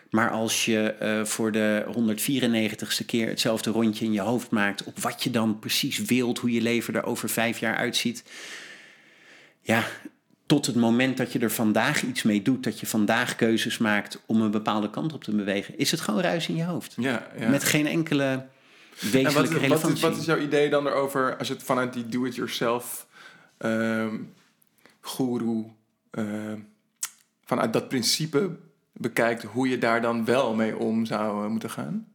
Maar als je uh, voor de 194ste keer hetzelfde rondje in je hoofd maakt op wat je dan precies wilt, hoe je leven er over vijf jaar uitziet. Ja, tot het moment dat je er vandaag iets mee doet, dat je vandaag keuzes maakt om een bepaalde kant op te bewegen, is het gewoon ruis in je hoofd. Ja, ja. Met geen enkele wezenlijke en wat, relevantie. Wat is, wat is jouw idee dan erover als je het vanuit die do-it-yourself um, guru, uh, vanuit dat principe bekijkt, hoe je daar dan wel mee om zou uh, moeten gaan?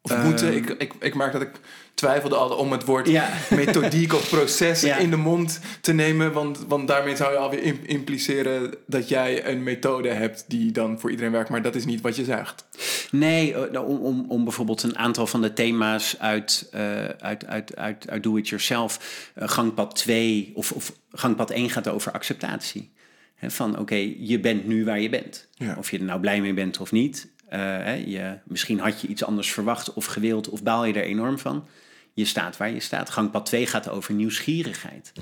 Of um, moeten? Ik, ik, ik merk dat ik twijfelde al om het woord ja. methodiek of proces ja. in de mond te nemen. Want, want daarmee zou je alweer impliceren dat jij een methode hebt die dan voor iedereen werkt. Maar dat is niet wat je zegt. Nee, om, om, om bijvoorbeeld een aantal van de thema's uit, uh, uit, uit, uit, uit Do It Yourself. Uh, gangpad 2 of, of gangpad 1 gaat over acceptatie. He, van oké, okay, je bent nu waar je bent. Ja. Of je er nou blij mee bent of niet. Uh, je, misschien had je iets anders verwacht of gewild of baal je er enorm van. Je staat waar je staat. Gangpad 2 gaat over nieuwsgierigheid.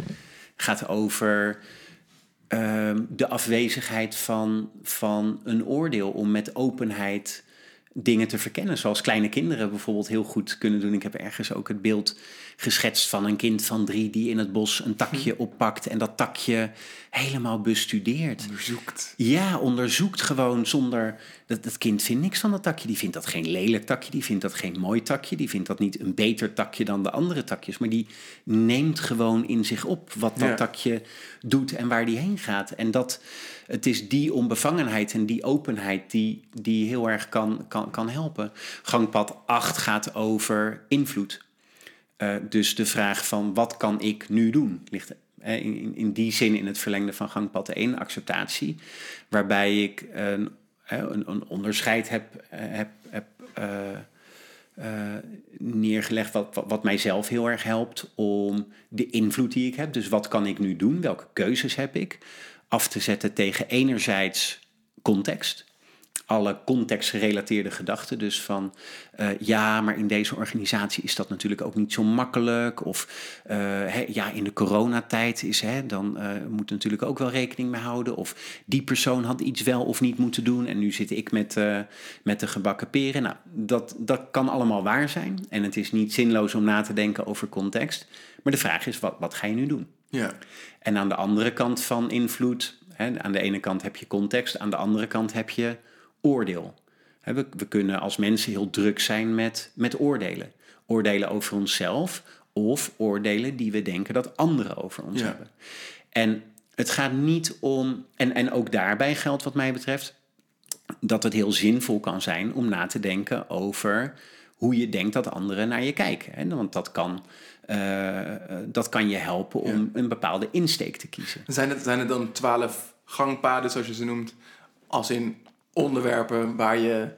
Gaat over uh, de afwezigheid van, van een oordeel om met openheid dingen te verkennen. Zoals kleine kinderen bijvoorbeeld heel goed kunnen doen. Ik heb ergens ook het beeld geschetst van een kind van drie die in het bos een takje oppakt en dat takje helemaal bestudeert. Onderzoekt. Ja, onderzoekt gewoon zonder. Dat, dat kind vindt niks van dat takje. Die vindt dat geen lelijk takje, die vindt dat geen mooi takje, die vindt dat niet een beter takje dan de andere takjes. Maar die neemt gewoon in zich op wat dat ja. takje doet en waar die heen gaat. En dat het is die onbevangenheid en die openheid die, die heel erg kan, kan, kan helpen. Gangpad 8 gaat over invloed. Uh, dus de vraag van wat kan ik nu doen? Ligt in, in die zin in het verlengde van gangpad 1, acceptatie, waarbij ik een, een, een onderscheid heb, heb, heb neergelegd wat, wat, wat mijzelf heel erg helpt om de invloed die ik heb, dus wat kan ik nu doen, welke keuzes heb ik, af te zetten tegen enerzijds context, alle contextgerelateerde gedachten. Dus van uh, ja, maar in deze organisatie is dat natuurlijk ook niet zo makkelijk. Of uh, hè, ja, in de coronatijd is hè, dan uh, moet natuurlijk ook wel rekening mee houden. Of die persoon had iets wel of niet moeten doen. En nu zit ik met, met de gebakken peren. Nou, dat, dat kan allemaal waar zijn. En het is niet zinloos om na te denken over context. Maar de vraag is, wat, wat ga je nu doen? Ja. En aan de andere kant van invloed, hè, aan de ene kant heb je context, aan de andere kant heb je oordeel. We, we, kunnen als mensen heel druk zijn met, met oordelen. Oordelen over onszelf of oordelen die we denken dat anderen over ons ja. hebben. En het gaat niet om, en, en ook daarbij geldt wat mij betreft, dat het heel zinvol kan zijn om na te denken over hoe je denkt dat anderen naar je kijken. Hè? Want dat kan, uh, dat kan je helpen om ja. een bepaalde insteek te kiezen. Zijn het, zijn het dan twaalf gangpaden, zoals je ze noemt, als in onderwerpen waar je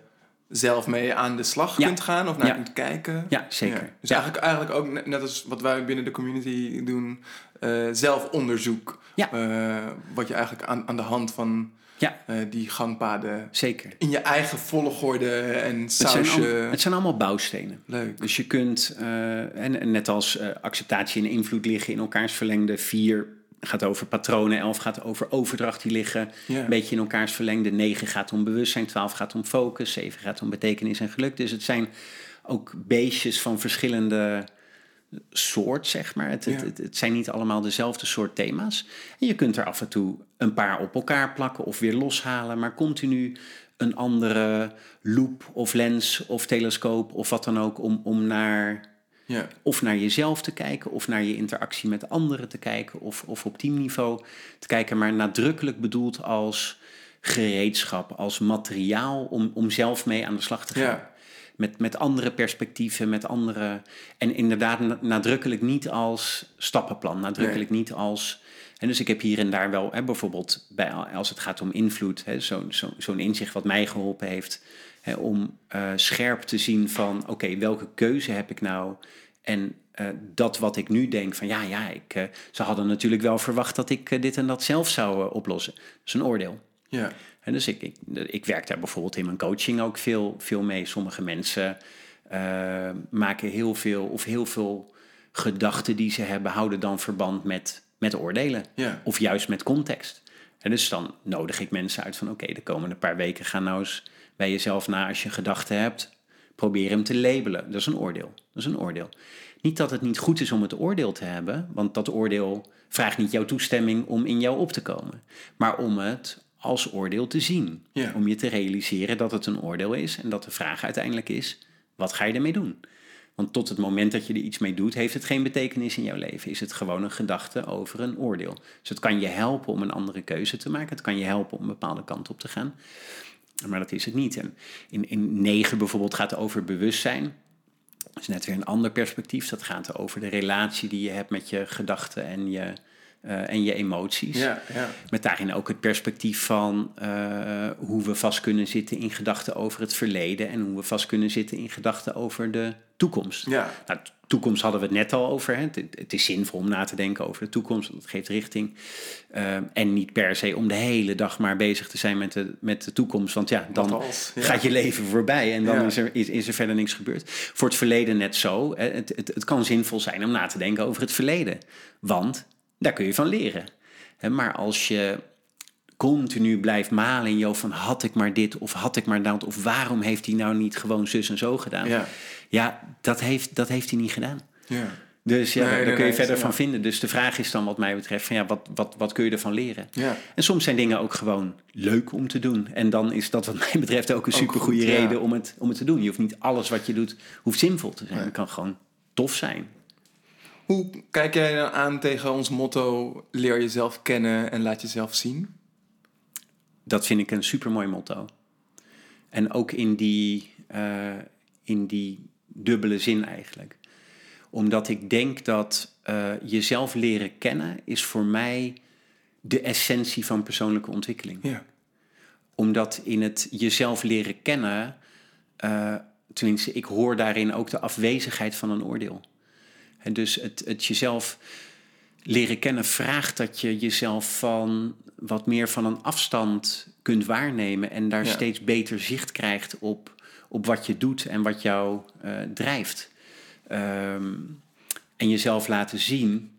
zelf mee aan de slag Ja. kunt gaan of naar Ja. kunt kijken. Ja, zeker. Dus Ja. eigenlijk, eigenlijk ook net- als wat wij binnen de community doen, eh, zelfonderzoek. Ja. Eh, wat je eigenlijk aan, aan de hand van Ja, eh, die gangpaden zeker. in je eigen volgorde en Het zijn, sausje. al- het zijn allemaal bouwstenen. Leuk. Dus je kunt, en, en net als acceptatie en invloed liggen in elkaars verlengde, vier gaat over patronen, elf gaat over overdracht, die liggen een beetje in elkaars verlengde. Negen gaat om bewustzijn, twaalf gaat om focus, zeven gaat om betekenis en geluk. Dus het zijn ook beestjes van verschillende soort, zeg maar. Het, het, Ja. het, het zijn niet allemaal dezelfde soort thema's. En je kunt er af en toe een paar op elkaar plakken of weer loshalen, maar continu een andere loop of lens of telescoop of wat dan ook om, om naar Ja. of naar jezelf te kijken, of naar je interactie met anderen te kijken, of, of op teamniveau te kijken, maar nadrukkelijk bedoeld als gereedschap, als materiaal om, om zelf mee aan de slag te gaan. Ja. Met, met andere perspectieven, met andere. En inderdaad, na- nadrukkelijk niet als stappenplan, nadrukkelijk niet als. En dus ik heb hier en daar wel, hè, bijvoorbeeld bij, als het gaat om invloed, zo'n zo, zo'n inzicht wat mij geholpen heeft hè, om eh, scherp te zien van, oké, welke keuze heb ik nou? En eh, dat wat ik nu denk van, ja, ja, ik, eh, ze hadden natuurlijk wel verwacht dat ik dit en dat zelf zou oplossen. Dat is een oordeel. Ja. En dus ik, ik, ik werk daar bijvoorbeeld in mijn coaching ook veel, veel mee. Sommige mensen maken heel veel of heel veel gedachten die ze hebben, houden dan verband met, met oordelen. Ja. Of juist met context. En dus dan nodig ik mensen uit van oké, de komende paar weken ga nou eens bij jezelf na als je gedachten hebt. Probeer hem te labelen. Dat is een oordeel. Dat is een oordeel. Niet dat het niet goed is om het oordeel te hebben, want dat oordeel vraagt niet jouw toestemming om in jou op te komen. Maar om het als oordeel te zien. Ja. Om je te realiseren dat het een oordeel is en dat de vraag uiteindelijk is, wat ga je ermee doen? Want tot het moment dat je er iets mee doet, heeft het geen betekenis in jouw leven. Is het gewoon een gedachte over een oordeel. Dus het kan je helpen om een andere keuze te maken. Het kan je helpen om een bepaalde kant op te gaan. Maar dat is het niet. In, in 9 bijvoorbeeld gaat het over bewustzijn. Dat is net weer een ander perspectief. Dat gaat over de relatie die je hebt met je gedachten en je, eh, en je emoties. Ja, ja. Met daarin ook het perspectief van eh, hoe we vast kunnen zitten in gedachten over het verleden en hoe we vast kunnen zitten in gedachten over de toekomst. Ja. Nou, toekomst hadden we het net al over. Hè. Het, het is zinvol om na te denken over de toekomst, dat geeft richting. Eh, en niet per se om de hele dag maar bezig te zijn met de, met de toekomst, want ja, dan Wat als, ja. gaat je leven voorbij en dan Ja. is, er, is, is er verder niks gebeurd. Voor het verleden net zo. Het, het kan zinvol zijn om na te denken over het verleden, want daar kun je van leren. Maar als je continu blijft malen in jou van had ik maar dit of had ik maar dat of waarom heeft hij nou niet gewoon zus en zo gedaan? Ja. Ja, dat heeft, dat heeft hij niet gedaan. Ja. Dus ja, Nee, daar, nee, kun je nee, verder van vinden. Dus de vraag is dan wat mij betreft van ja, wat, wat, wat kun je ervan leren? Ja. En soms zijn dingen ook gewoon leuk om te doen. En dan is dat wat mij betreft ook een supergoeie ja. reden om het, om het te doen. Je hoeft niet alles wat je doet, hoeft zinvol te zijn. Het kan gewoon tof zijn. Hoe kijk jij dan aan tegen ons motto: leer jezelf kennen en laat jezelf zien? Dat vind ik een supermooi motto. En ook in die, eh, in die dubbele zin eigenlijk. Omdat ik denk dat eh, jezelf leren kennen is voor mij de essentie van persoonlijke ontwikkeling. Ja. Omdat in het jezelf leren kennen, eh, tenminste, ik hoor daarin ook de afwezigheid van een oordeel. En dus het, het jezelf leren kennen vraagt dat je jezelf van wat meer van een afstand kunt waarnemen en daar Ja. steeds beter zicht krijgt op, op wat je doet en wat jou eh, drijft. Ehm, en jezelf laten zien,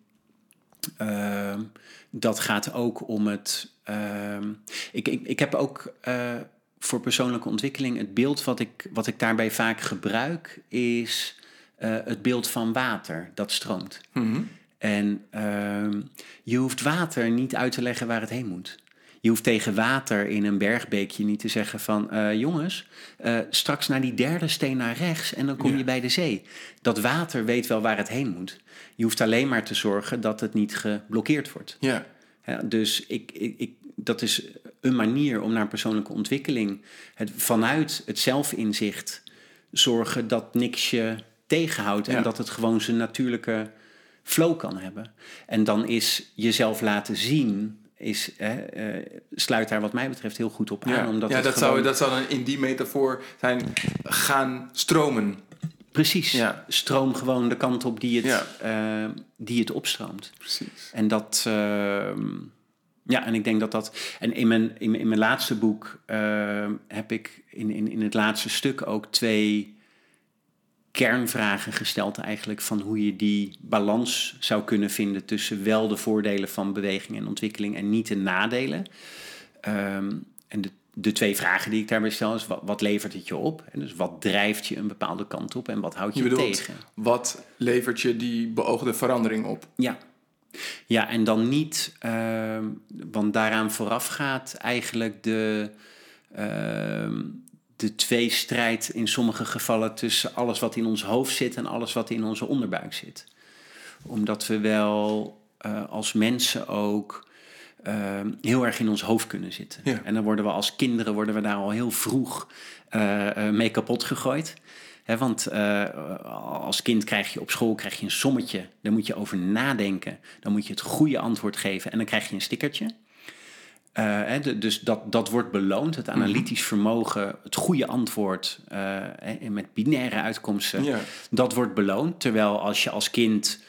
ehm, dat gaat ook om het. ehm, ik, ik, ik heb ook eh, voor persoonlijke ontwikkeling het beeld wat ik, wat ik daarbij vaak gebruik, is eh, het beeld van water dat stroomt. Mhm. En ehm, je hoeft water niet uit te leggen waar het heen moet. Je hoeft tegen water in een bergbeekje niet te zeggen van... eh, jongens, eh, straks naar die derde steen naar rechts en dan kom Ja. je bij de zee. Dat water weet wel waar het heen moet. Je hoeft alleen maar te zorgen dat het niet geblokkeerd wordt. Ja. Ja, dus ik, ik, ik, dat is een manier om naar persoonlijke ontwikkeling... Het, vanuit het zelfinzicht zorgen dat niks je tegenhoudt... Ja. en dat het gewoon zijn natuurlijke flow kan hebben. En dan is jezelf laten zien... Is, hè, eh, sluit daar wat mij betreft heel goed op aan. Ja, Omdat ja dat, gewoon- zou, dat zou dan in die metafoor zijn gaan stromen. Precies, Ja. stroom gewoon de kant op die het, Ja. eh, die het opstroomt. Precies. En dat, ehm, ja, en ik denk dat dat. En in mijn, in, mijn- in mijn laatste boek ehm, heb ik in, in, in het laatste stuk ook twee kernvragen gesteld, eigenlijk van hoe je die balans zou kunnen vinden tussen wel de voordelen van beweging en ontwikkeling en niet de nadelen. Ehm, en de, de twee vragen die ik daarbij stel is: wat, wat levert het je op? En dus wat drijft je een bepaalde kant op en wat houdt je, Je bedoelt, tegen? wat levert je die beoogde verandering op? Ja. Ja, en dan niet, ehm, want daaraan vooraf gaat eigenlijk de, ehm, de tweestrijd in sommige gevallen tussen alles wat in ons hoofd zit en alles wat in onze onderbuik zit. Omdat we wel eh, als mensen ook ehm, heel erg in ons hoofd kunnen zitten. Ja. En dan worden we als kinderen worden we daar al heel vroeg eh, eh, mee kapot gegooid. Want eh, als kind krijg je op school krijg je een sommetje. Daar moet je over nadenken. Dan moet je het goede antwoord geven. En dan krijg je een stickertje. Eh, de- dus dat, dat wordt beloond. Het analytisch vermogen, het goede antwoord. eh, en met binaire uitkomsten. Ja. Dat wordt beloond. Terwijl als je als kind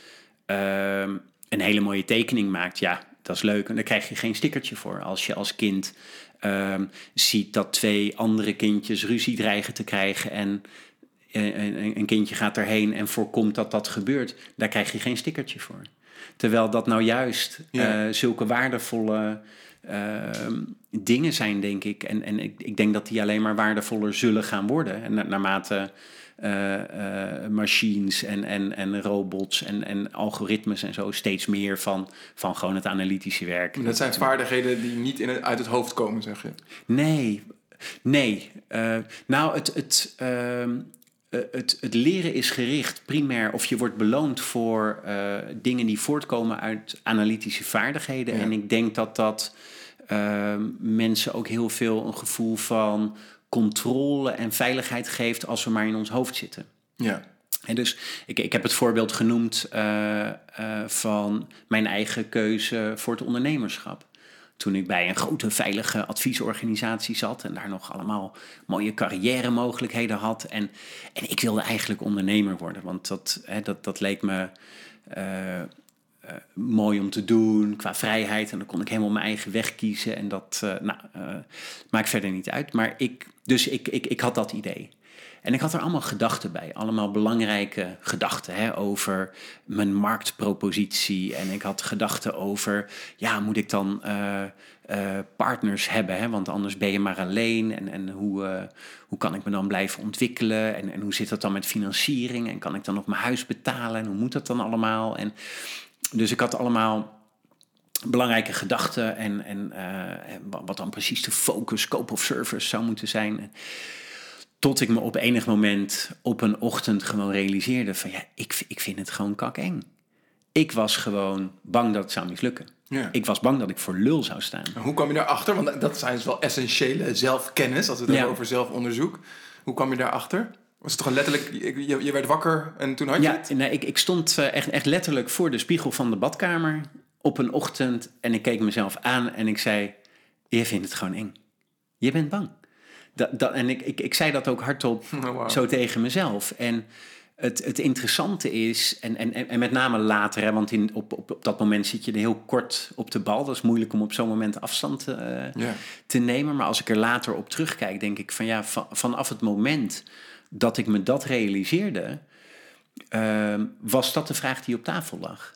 ehm, een hele mooie tekening maakt, ja, dat is leuk. En daar krijg je geen stickertje voor. Als je als kind ehm, ziet dat twee andere kindjes ruzie dreigen te krijgen en een, een kindje gaat erheen en voorkomt dat dat gebeurt, daar krijg je geen stickertje voor. Terwijl dat nou juist Ja. eh, zulke waardevolle dingen zijn, denk ik. En, en ik, ik denk dat die alleen maar waardevoller zullen gaan worden. En na- naarmate eh, eh, machines en, en, en robots en, en algoritmes en zo steeds meer van, van gewoon het analytische werk. Dat zijn vaardigheden die niet in het, uit het hoofd komen, zeg je. Nee, nee. Eh, nou, het, het, ehm, eh, het, het leren is gericht primair of je wordt beloond voor dingen die voortkomen uit analytische vaardigheden. Ja. En ik denk dat dat ehm, mensen ook heel veel een gevoel van controle en veiligheid geeft als we maar in ons hoofd zitten. Ja. En dus ik, ik heb het voorbeeld genoemd eh, eh, van mijn eigen keuze voor het ondernemerschap. Toen ik bij een grote veilige adviesorganisatie zat en daar nog allemaal mooie carrière mogelijkheden had. En, en ik wilde eigenlijk ondernemer worden, want dat, hè, dat, dat leek me eh, eh, mooi om te doen qua vrijheid. En dan kon ik helemaal mijn eigen weg kiezen. En dat eh, nou, eh, maakt verder niet uit. Maar ik, dus ik, ik, ik had dat idee. En ik had er allemaal gedachten bij, allemaal belangrijke gedachten hè, over mijn marktpropositie. En ik had gedachten over, ja, moet ik dan partners hebben? Hè? Want anders ben je maar alleen. En, en hoe, hoe kan ik me dan blijven ontwikkelen? En, en hoe zit dat dan met financiering? En kan ik dan nog mijn huis betalen? En hoe moet dat dan allemaal? En dus ik had allemaal belangrijke gedachten en, en, eh, wat dan precies de focus, scope of service zou moeten zijn. Tot ik me op enig moment op een ochtend gewoon realiseerde van ja, ik, ik vind het gewoon kakeng. Ik was gewoon bang dat het zou mislukken. Ja. Ik was bang dat ik voor lul zou staan. En Hoe kwam je daarachter? Want dat zijn dus wel essentiële zelfkennis, als we het Ja. hebben over zelfonderzoek. Hoe kwam je daarachter? Was het toch letterlijk, je, je- werd wakker en toen had je Ja, het? nee, ik, ik stond eh, echt, echt letterlijk voor de spiegel van de badkamer op een ochtend en ik keek mezelf aan en ik zei: Je vindt het gewoon eng. Je bent bang. Dat, dat, en ik, ik, ik zei dat ook hardop Oh, zo tegen mezelf. En het, het interessante is, en, en, en met name later, hè, want in, op, op, op dat moment zit je er heel kort op de bal. Dat is moeilijk om op zo'n moment afstand eh, Ja. te nemen. Maar als ik er later op terugkijk, denk ik van ja, van, vanaf het moment dat ik me dat realiseerde, ehm, was dat de vraag die op tafel lag.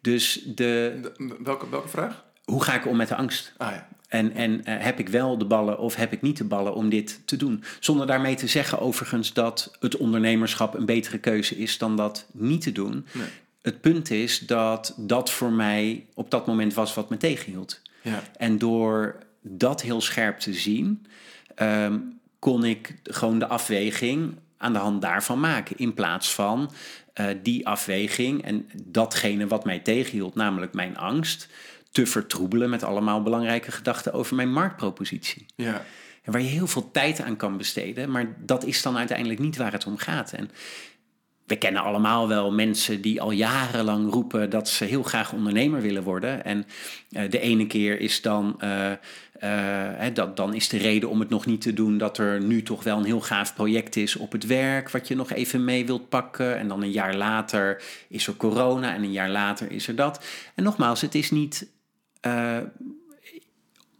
Dus de, De- welke, welke vraag? hoe ga ik om met de angst? Ah ja. En, en eh, heb ik wel de ballen of heb ik niet de ballen om dit te doen? Zonder daarmee te zeggen overigens dat het ondernemerschap een betere keuze is dan dat niet te doen. Nee. Het punt is dat dat voor mij op dat moment was wat me tegenhield. Ja. En door dat heel scherp te zien, ehm, kon ik gewoon de afweging aan de hand daarvan maken. In plaats van eh, die afweging en datgene wat mij tegenhield, namelijk mijn angst, te vertroebelen met allemaal belangrijke gedachten over mijn marktpropositie. Ja. En waar je heel veel tijd aan kan besteden, maar dat is dan uiteindelijk niet waar het om gaat. En we kennen allemaal wel mensen die al jarenlang roepen dat ze heel graag ondernemer willen worden. En eh, de ene keer is dan, eh, hè, dat, dan is de reden om het nog niet te doen dat er nu toch wel een heel gaaf project is op het werk, wat je nog even mee wilt pakken. En dan een jaar later is er corona en een jaar later is er dat. En nogmaals, het is niet. eh,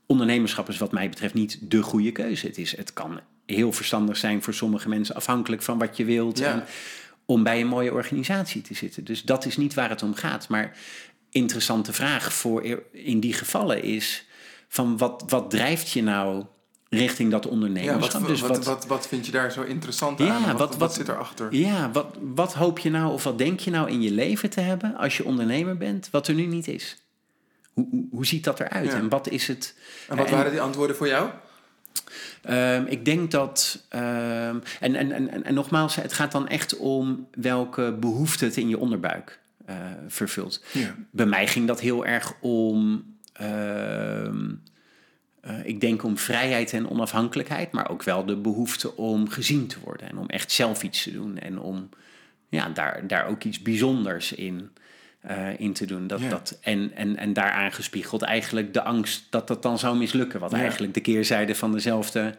ondernemerschap is wat mij betreft niet de goede keuze. Het, is, het kan heel verstandig zijn voor sommige mensen, afhankelijk van wat je wilt. Ja. En om bij een mooie organisatie te zitten. Dus dat is niet waar het om gaat. Maar interessante vraag voor in die gevallen is: van wat, wat drijft je nou richting dat Ja, ondernemerschap? wat, dus wat, wat, wat, vind je daar zo interessant Ja, aan? Wat, wat- wat, zit erachter? ja, wat, wat hoop je nou of wat denk je nou in je leven te hebben als je ondernemer bent, wat er nu niet is? Hoe, hoe, hoe ziet dat eruit? Ja. En wat is het? En wat en- waren die antwoorden voor jou? Ehm, ik denk dat. ehm, en, en, en, en- en nogmaals, het gaat dan echt om welke behoefte het in je onderbuik eh, vervult. Ja. Bij mij ging dat heel erg om. Ehm, eh, ik denk om vrijheid en onafhankelijkheid, maar ook wel de behoefte om gezien te worden en om echt zelf iets te doen en om ja, daar, daar ook iets bijzonders in, eh, in te doen. Dat, Ja. dat, en, en, en daaraan gespiegeld eigenlijk de angst dat dat dan zou mislukken, wat Ja. eigenlijk de keerzijde van dezelfde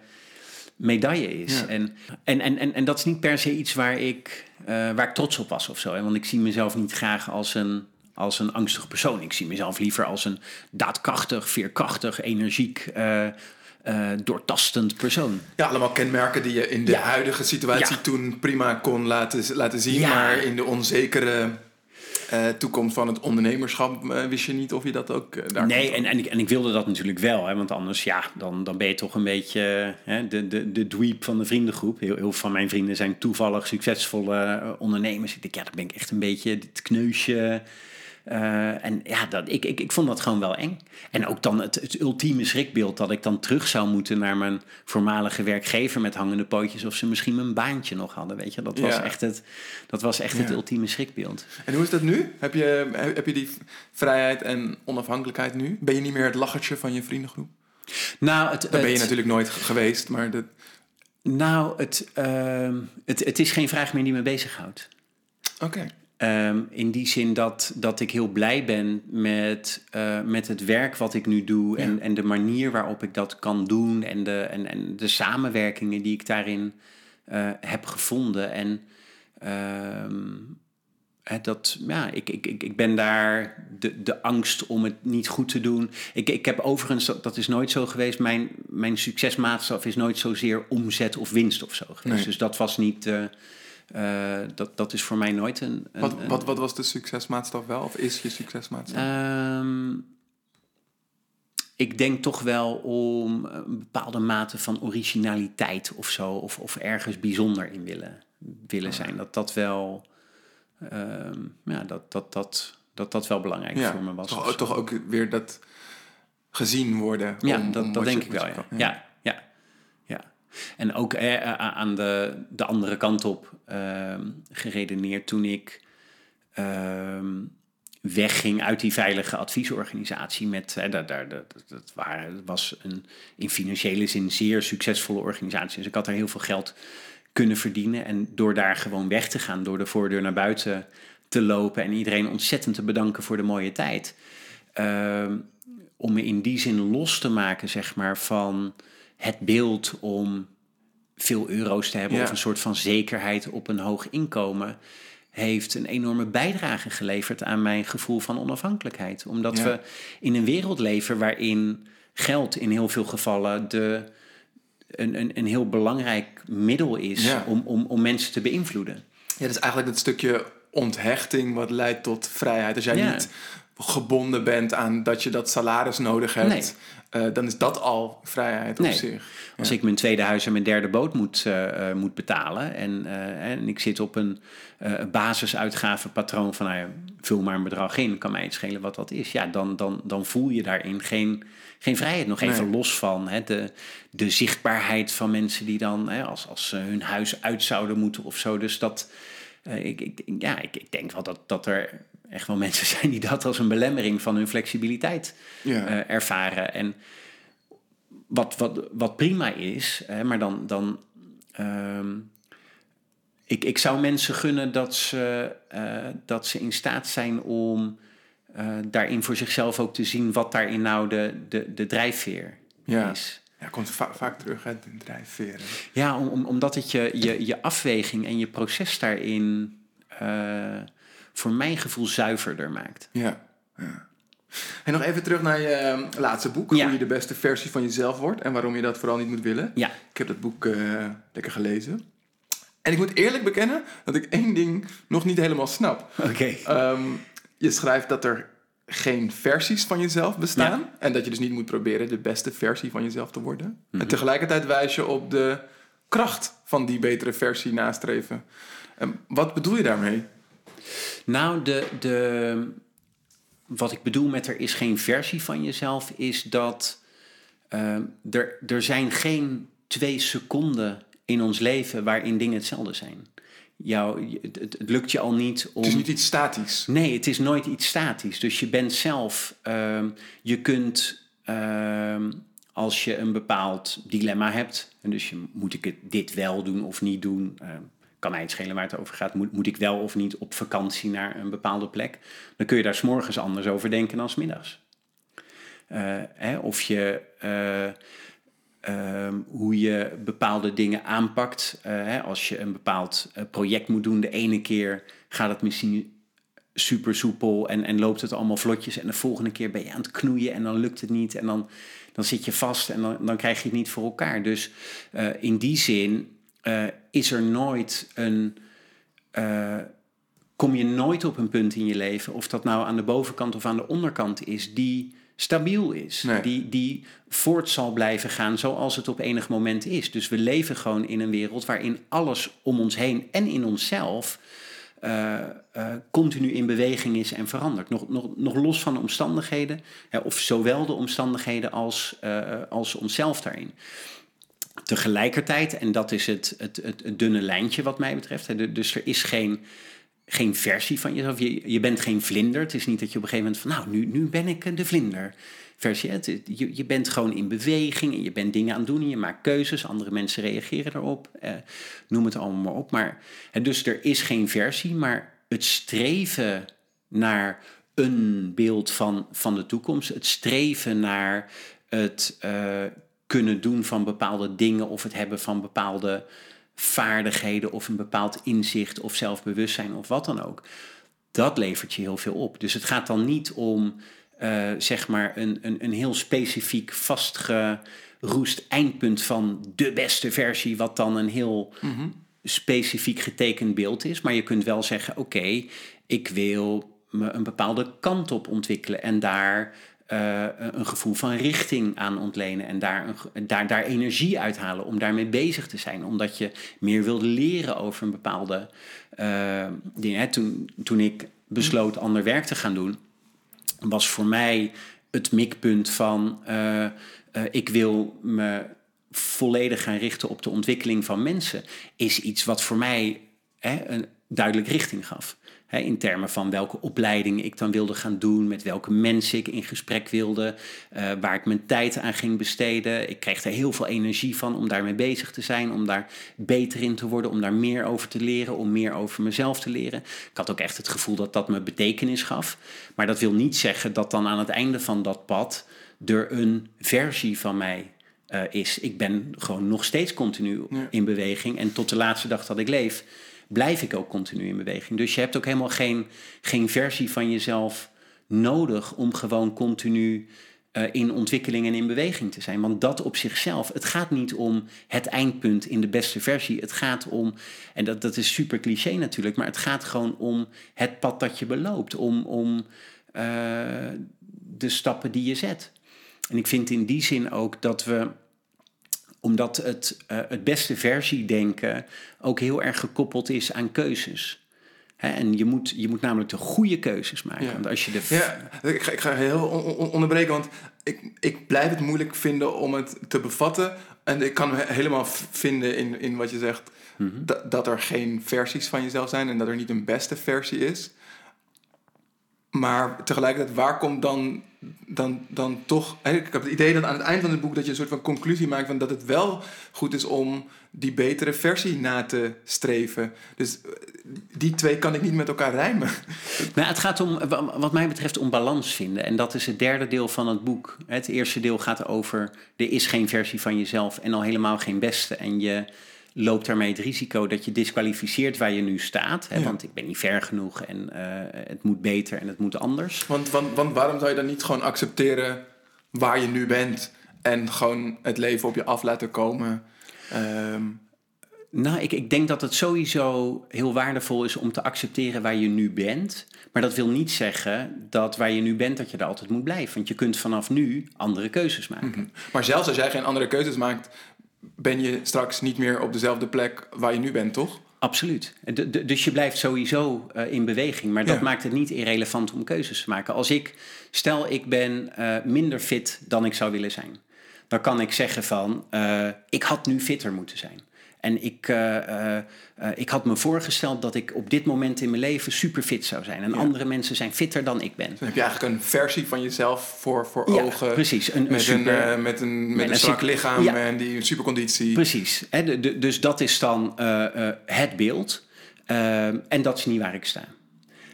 medaille is. Ja. En, en, en, en, en dat is niet per se iets waar ik, eh, waar ik trots op was of zo. Hè? Want ik zie mezelf niet graag als een, als een angstig persoon. Ik zie mezelf liever als een daadkrachtig, veerkrachtig, energiek, eh, uh, doortastend persoon. Ja, allemaal kenmerken die je in de huidige situatie toen prima kon laten, laten zien. Maar in de onzekere uh, toekomst van het ondernemerschap uh, wist je niet of je dat ook uh, daar Nee, en, en, ik, en ik wilde dat natuurlijk wel. Hè, want anders, ja, dan, dan ben je toch een beetje hè, de, de, de dweep van de vriendengroep. Heel, heel veel van mijn vrienden zijn toevallig succesvolle ondernemers. Ik denk, ja, dan ben ik echt een beetje het kneusje uh, en ja, dat, ik, ik, ik vond dat gewoon wel eng. En ook dan het, het ultieme schrikbeeld dat ik dan terug zou moeten naar mijn voormalige werkgever met hangende pootjes of ze misschien mijn baantje nog hadden. Weet je, dat was echt het, dat was echt het ultieme schrikbeeld. En hoe is dat nu? Heb je, heb je die vrijheid en onafhankelijkheid nu? Ben je niet meer het lachertje van je vriendengroep? Nou, het, dat ben je natuurlijk nooit geweest, maar dat... Nou, het, uh, het, het is geen vraag meer die me bezighoudt. Oké. Um, in die zin dat, dat ik heel blij ben met, uh, met het werk wat ik nu doe en, en de manier waarop ik dat kan doen en de, en, en de samenwerkingen die ik daarin uh, heb gevonden. En um, dat, ja, ik, ik, ik, ik ben daar de, de angst om het niet goed te doen. Ik, ik heb overigens, dat, dat is nooit zo geweest, mijn, mijn succesmaatstaf is nooit zozeer omzet of winst of zo geweest. Nee. Dus dat was niet. Uh, uh, dat, dat is voor mij nooit een. een wat, wat, wat was de succesmaatstaf wel? Of is je succesmaatstaf? Um, ik denk toch wel om een bepaalde mate van originaliteit of zo. Of, of ergens bijzonder in willen, willen ah. zijn. Dat dat wel. Um, ja, dat dat, dat, dat dat wel belangrijk ja, voor me was. Toch, toch ook weer dat gezien worden. Ja, om, dat, om dat denk ik wel. Ja. ja. En ook eh, aan de, de andere kant op uh, geredeneerd toen ik uh, wegging uit die veilige adviesorganisatie. Met, eh, daar, daar, dat, dat, waren, was een in financiële zin zeer succesvolle organisatie. Dus ik had er heel veel geld kunnen verdienen. En door daar gewoon weg te gaan, door de voordeur naar buiten te lopen en iedereen ontzettend te bedanken voor de mooie tijd. Ehm, om me in die zin los te maken, zeg maar, van het beeld om veel euro's te hebben of een soort van zekerheid op een hoog inkomen heeft een enorme bijdrage geleverd aan mijn gevoel van onafhankelijkheid. Omdat we in een wereld leven waarin geld in heel veel gevallen de, een, een, een heel belangrijk middel is om, om, om mensen te beïnvloeden. Ja, dat is eigenlijk het stukje onthechting wat leidt tot vrijheid. Als jij niet gebonden bent aan dat je dat salaris nodig hebt, uh, dan is dat al vrijheid op zich. Als ik mijn tweede huis en mijn derde boot moet, uh, moet betalen en, en ik zit op een basisuitgavenpatroon van nou ja, vul maar een bedrag in, kan mij het schelen wat dat is. Ja, dan, dan, dan voel je daarin geen, geen vrijheid. Nog even los van hè, de, de zichtbaarheid van mensen die dan, hè, als, als ze hun huis uit zouden moeten of zo. Dus dat, ik, ik, ja, ik, ik denk wel dat, dat er echt wel mensen zijn die dat als een belemmering van hun flexibiliteit ja. uh, ervaren. En wat, wat, wat prima is, hè, maar dan. dan uh, ik, ik zou mensen gunnen dat ze, uh, dat ze in staat zijn om uh, daarin voor zichzelf ook te zien wat daarin nou de, de, de drijfveer ja. is. Ja, komt va vaak terug, hè, de drijfveer. Ja, om, om, omdat het je, je, je afweging en je proces daarin voor mijn gevoel zuiverder maakt. Ja. ja. En nog even terug naar je ehm, laatste boek. Hoe je de beste versie van jezelf wordt en waarom je dat vooral niet moet willen. Ja. Ik heb dat boek uh, lekker gelezen. En ik moet eerlijk bekennen dat ik één ding nog niet helemaal snap. Oké. Okay. Um, je schrijft dat er geen versies van jezelf bestaan. Ja. En dat je dus niet moet proberen de beste versie van jezelf te worden. Mm -hmm. En tegelijkertijd wijs je op de kracht van die betere versie nastreven. Um, wat bedoel je daarmee? Nou, de, de, wat ik bedoel met er is geen versie van jezelf, is dat uh, er, er zijn geen twee seconden in ons leven waarin dingen hetzelfde zijn. Jou, het, het, lukt je al niet om. Het is niet iets statisch. Nee, het is nooit iets statisch. Dus je bent zelf. Uh, je kunt. Uh, als je een bepaald dilemma hebt. En dus je, moet ik het dit wel doen of niet doen? Kan mij het schelen waar het over gaat. Moet, moet ik wel of niet op vakantie naar een bepaalde plek? Dan kun je daar s'morgens anders over denken dan s'middags. Uh, hè, of je, uh, uh, hoe je bepaalde dingen aanpakt. Eh, hè, als je een bepaald project moet doen, de ene keer gaat het misschien super soepel en, en loopt het allemaal vlotjes. En de volgende keer ben je aan het knoeien en dan lukt het niet. En dan, dan zit je vast en dan, dan krijg je het niet voor elkaar. Dus in die zin uh, is er nooit een. Uh, kom je nooit op een punt in je leven, of dat nou aan de bovenkant of aan de onderkant is, die stabiel is. Nee. Die, die voort zal blijven gaan zoals het op enig moment is. Dus we leven gewoon in een wereld waarin alles om ons heen en in onszelf uh, uh, continu in beweging is en verandert. Nog, nog, nog los van de omstandigheden, hè, of zowel de omstandigheden als, uh, als onszelf daarin. Tegelijkertijd, en dat is het, het, het, dunne lijntje wat mij betreft, hè, dus er is geen geen versie van jezelf. Je, je bent geen vlinder. Het is niet dat je op een gegeven moment van, nou, nu, nu ben ik de vlinder. Versie. Je, je bent gewoon in beweging en je bent dingen aan het doen en je maakt keuzes. Andere mensen reageren erop. Eh, noem het allemaal maar op. Maar, dus er is geen versie, maar het streven naar een beeld van, van de toekomst, het streven naar het uh, kunnen doen van bepaalde dingen of het hebben van bepaalde vaardigheden of een bepaald inzicht of zelfbewustzijn of wat dan ook. Dat levert je heel veel op. Dus het gaat dan niet om uh, zeg maar een, een, een heel specifiek vastgeroest eindpunt van de beste versie, wat dan een heel mm -hmm. specifiek getekend beeld is. Maar je kunt wel zeggen: oké, okay, ik wil me een bepaalde kant op ontwikkelen en daar uh, een gevoel van richting aan ontlenen en daar, een, daar, daar energie uithalen om daarmee bezig te zijn. Omdat je meer wilde leren over een bepaalde uh, ding. Hè. Toen, toen ik besloot ander werk te gaan doen, was voor mij het mikpunt van uh, ik wil me volledig gaan richten op de ontwikkeling van mensen, is iets wat voor mij hè, een duidelijk richting gaf in termen van welke opleiding ik dan wilde gaan doen, met welke mensen ik in gesprek wilde, uh, waar ik mijn tijd aan ging besteden. Ik kreeg er heel veel energie van om daarmee bezig te zijn, om daar beter in te worden, om daar meer over te leren, om meer over mezelf te leren. Ik had ook echt het gevoel dat dat me betekenis gaf. Maar dat wil niet zeggen dat dan aan het einde van dat pad er een versie van mij uh, is. Ik ben gewoon nog steeds continu ja. in beweging en tot de laatste dag dat ik leef blijf ik ook continu in beweging. Dus je hebt ook helemaal geen, geen versie van jezelf nodig om gewoon continu uh, in ontwikkeling en in beweging te zijn. Want dat op zichzelf, het gaat niet om het eindpunt in de beste versie. Het gaat om, en dat, dat is super cliché natuurlijk, maar het gaat gewoon om het pad dat je beloopt. Om, om uh, de stappen die je zet. En ik vind in die zin ook dat we omdat het, uh, het beste versiedenken ook heel erg gekoppeld is aan keuzes. Hè, en je moet, je moet namelijk de goede keuzes maken. Ja. Want als je de ja, ik ga, ik ga heel on onderbreken, want ik, ik blijf het moeilijk vinden om het te bevatten. En ik kan helemaal vinden in, in wat je zegt, mm -hmm. dat, dat er geen versies van jezelf zijn en dat er niet een beste versie is. Maar tegelijkertijd, waar komt dan, dan, dan toch... Ik heb het idee dat aan het eind van het boek... dat je een soort van conclusie maakt van dat het wel goed is om die betere versie na te streven. Dus die twee kan ik niet met elkaar rijmen. Nou, het gaat om, wat mij betreft, om balans vinden. En dat is het derde deel van het boek. Het eerste deel gaat over, er is geen versie van jezelf en al helemaal geen beste. En je loopt daarmee het risico dat je disqualificeert waar je nu staat. Hè? Ja. Want ik ben niet ver genoeg en uh, het moet beter en het moet anders. Want, want, want waarom zou je dan niet gewoon accepteren waar je nu bent en gewoon het leven op je af laten komen? Um... Nou, ik, ik denk dat het sowieso heel waardevol is om te accepteren waar je nu bent. Maar dat wil niet zeggen dat waar je nu bent, dat je er altijd moet blijven. Want je kunt vanaf nu andere keuzes maken. Mm -hmm. Maar zelfs als jij geen andere keuzes maakt, ben je straks niet meer op dezelfde plek waar je nu bent, toch? Absoluut. De, de, dus je blijft sowieso uh, in beweging. Maar dat ja. maakt het niet irrelevant om keuzes te maken. Als ik, stel ik ben uh, minder fit dan ik zou willen zijn. Dan kan ik zeggen van, uh, ik had nu fitter moeten zijn. En ik, uh, uh, uh, ik had me voorgesteld dat ik op dit moment in mijn leven super fit zou zijn. En ja. andere mensen zijn fitter dan ik ben. Dan heb je eigenlijk een versie van jezelf voor, voor ja, ogen. Precies. Een, met, een super, een, met een, met, met een strak lichaam ja. en die superconditie. Precies. He, de, de, dus dat is dan het beeld. en dat is niet waar ik sta.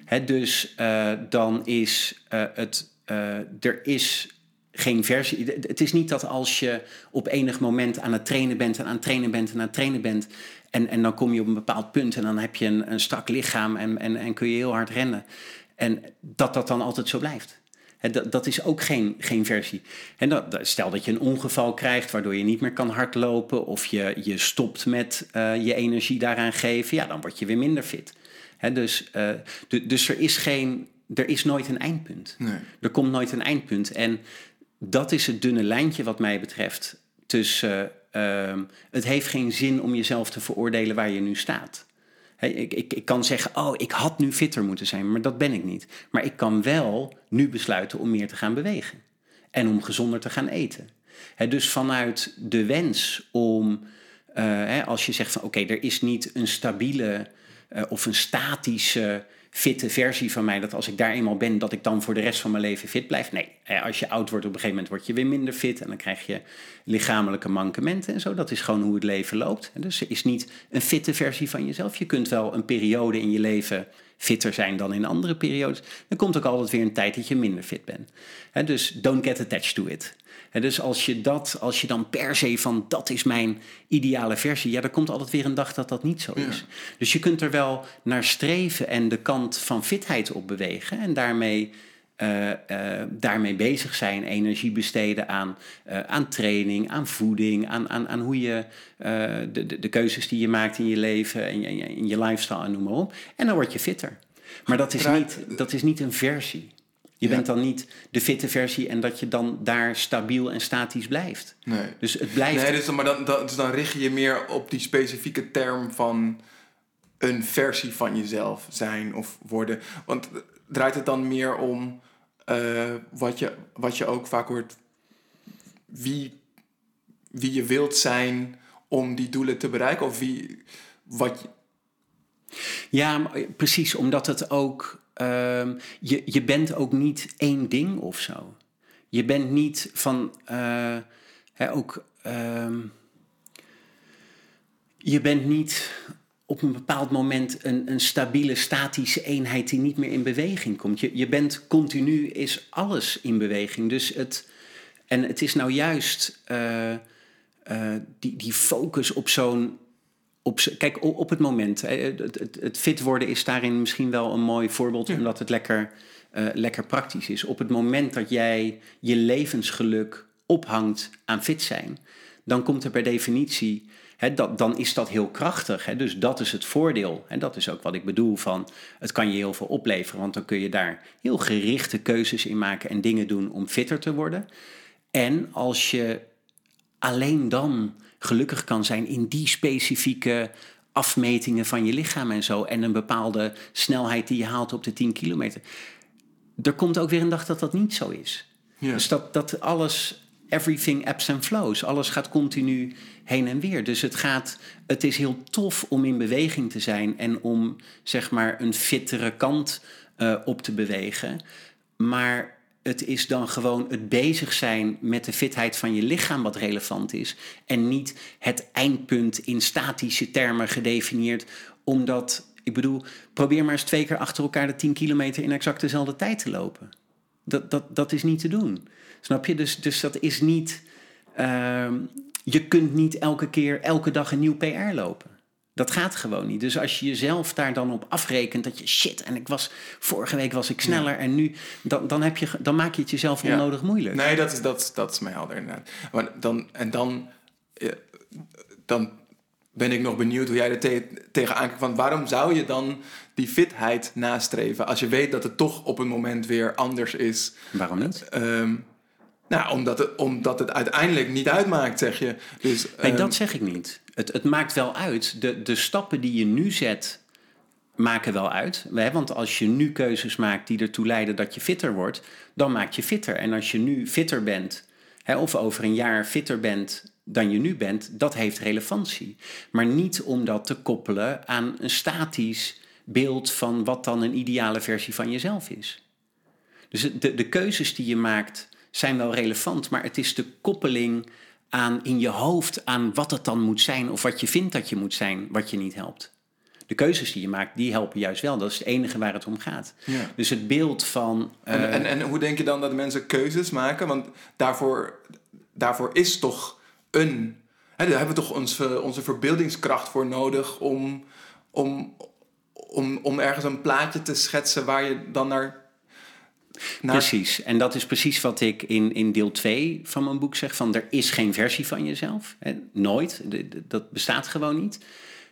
He, dus dan is het... er is geen versie. Het is niet dat als je op enig moment aan het trainen bent en aan het trainen bent en aan het trainen bent. En, en dan kom je op een bepaald punt en dan heb je een, een strak lichaam en, en, en kun je heel hard rennen. En dat dat dan altijd zo blijft. dat, dat is ook geen, geen versie. En dat, stel dat je een ongeval krijgt waardoor je niet meer kan hardlopen of je, je stopt met uh, je energie daaraan geven, ja, dan word je weer minder fit. dus, uh, dus er is geen, er is nooit een eindpunt. Nee. Er komt nooit een eindpunt. En dat is het dunne lijntje wat mij betreft tussen uh, het heeft geen zin om jezelf te veroordelen waar je nu staat. ik, ik, ik kan zeggen, oh, ik had nu fitter moeten zijn, maar dat ben ik niet. Maar ik kan wel nu besluiten om meer te gaan bewegen en om gezonder te gaan eten. dus vanuit de wens om, uh, als je zegt van oké, er is niet een stabiele uh, of een statische fitte versie van mij, dat als ik daar eenmaal ben, dat ik dan voor de rest van mijn leven fit blijf. Nee, als je oud wordt, op een gegeven moment word je weer minder fit en dan krijg je lichamelijke mankementen en zo. Dat is gewoon hoe het leven loopt. Dus er is niet een fitte versie van jezelf. Je kunt wel een periode in je leven fitter zijn dan in andere periodes. Dan komt ook altijd weer een tijd dat je minder fit bent. Dus don't get attached to it. En dus als je, dat, als je dan per se van dat is mijn ideale versie, ja, er komt altijd weer een dag dat dat niet zo is. Dus je kunt er wel naar streven en de kant van fitheid op bewegen en daarmee. Uh, uh, daarmee bezig zijn, energie besteden aan, uh, aan training, aan voeding, aan, aan, aan hoe je de, de, de, keuzes die je maakt in je leven en je, in je lifestyle en noem maar op. En dan word je fitter. Maar dat is, niet, dat is niet een versie. Je bent dan niet de fitte versie en dat je dan daar stabiel en statisch blijft. Nee. Dus het blijft. Nee, dus, maar dan, dan, dus dan richt je je meer op die specifieke term van een versie van jezelf zijn of worden. Want draait het dan meer om uh, wat, je, wat je ook vaak hoort, wie, wie je wilt zijn om die doelen te bereiken? Of wie, wat je... Ja, precies, omdat het ook Ehm, je, je bent ook niet één ding of zo. Je bent niet van uh, hè, ook. Uh, je bent niet op een bepaald moment een, een stabiele statische eenheid die niet meer in beweging komt. Je, je bent continu, is alles in beweging. Dus het, en het is nou juist uh, uh, die, die focus op zo'n op, kijk, op het moment, het, het, het, fit worden is daarin misschien wel een mooi voorbeeld, omdat het lekker, uh, lekker praktisch is. Op het moment dat jij je levensgeluk ophangt aan fit zijn, dan komt er per definitie, dat, dan is dat heel krachtig. Dus dat is het voordeel. En dat is ook wat ik bedoel van, het kan je heel veel opleveren, want dan kun je daar heel gerichte keuzes in maken en dingen doen om fitter te worden. En als je alleen dan gelukkig kan zijn in die specifieke afmetingen van je lichaam en zo. En een bepaalde snelheid die je haalt op de 10 kilometer. Er komt ook weer een dag dat dat niet zo is. Ja. Dus dat, dat alles, everything ebbs and flows. Alles gaat continu heen en weer. Dus het, gaat, het is heel tof om in beweging te zijn en om zeg maar een fittere kant uh, op te bewegen. Maar het is dan gewoon het bezig zijn met de fitheid van je lichaam wat relevant is. En niet het eindpunt in statische termen gedefinieerd. Omdat, ik bedoel, probeer maar eens twee keer achter elkaar de 10 kilometer in exact dezelfde tijd te lopen. Dat, dat, dat is niet te doen. Snap je? Dus, dus dat is niet. Uh, je kunt niet elke keer, elke dag een nieuw PR lopen. Dat gaat gewoon niet. Dus als je jezelf daar dan op afrekent dat je shit en ik was vorige week was ik sneller en nu dan, dan, heb je, dan maak je het jezelf onnodig moeilijk. Nee, dat is, dat, dat is mij helder inderdaad. Maar dan, en dan, eh, dan ben ik nog benieuwd hoe jij er te, tegenaan kijkt. Van waarom zou je dan die fitheid nastreven als je weet dat het toch op een moment weer anders is? Waarom niet? Uh, nou, omdat het, omdat het uiteindelijk niet uitmaakt, zeg je. Dus, nee, dat ehm, zeg ik niet. Het, het maakt wel uit. De, de stappen die je nu zet, maken wel uit. Want als je nu keuzes maakt die ertoe leiden dat je fitter wordt, dan maak je fitter. En als je nu fitter bent, of over een jaar fitter bent dan je nu bent, dat heeft relevantie. Maar niet om dat te koppelen aan een statisch beeld van wat dan een ideale versie van jezelf is. Dus de, de keuzes die je maakt zijn wel relevant, maar het is de koppeling aan in je hoofd aan wat het dan moet zijn of wat je vindt dat je moet zijn, wat je niet helpt. De keuzes die je maakt, die helpen juist wel. Dat is het enige waar het om gaat. Ja. Dus het beeld van. En, uh, en, en, hoe denk je dan dat mensen keuzes maken? Want daarvoor, daarvoor is toch een. Hè, daar hebben we toch onze, onze verbeeldingskracht voor nodig om, om, om, om ergens een plaatje te schetsen waar je dan naar. Naar... Precies. En dat is precies wat ik in, in deel 2 van mijn boek zeg: van er is geen versie van jezelf. Hè? Nooit. Dat bestaat gewoon niet.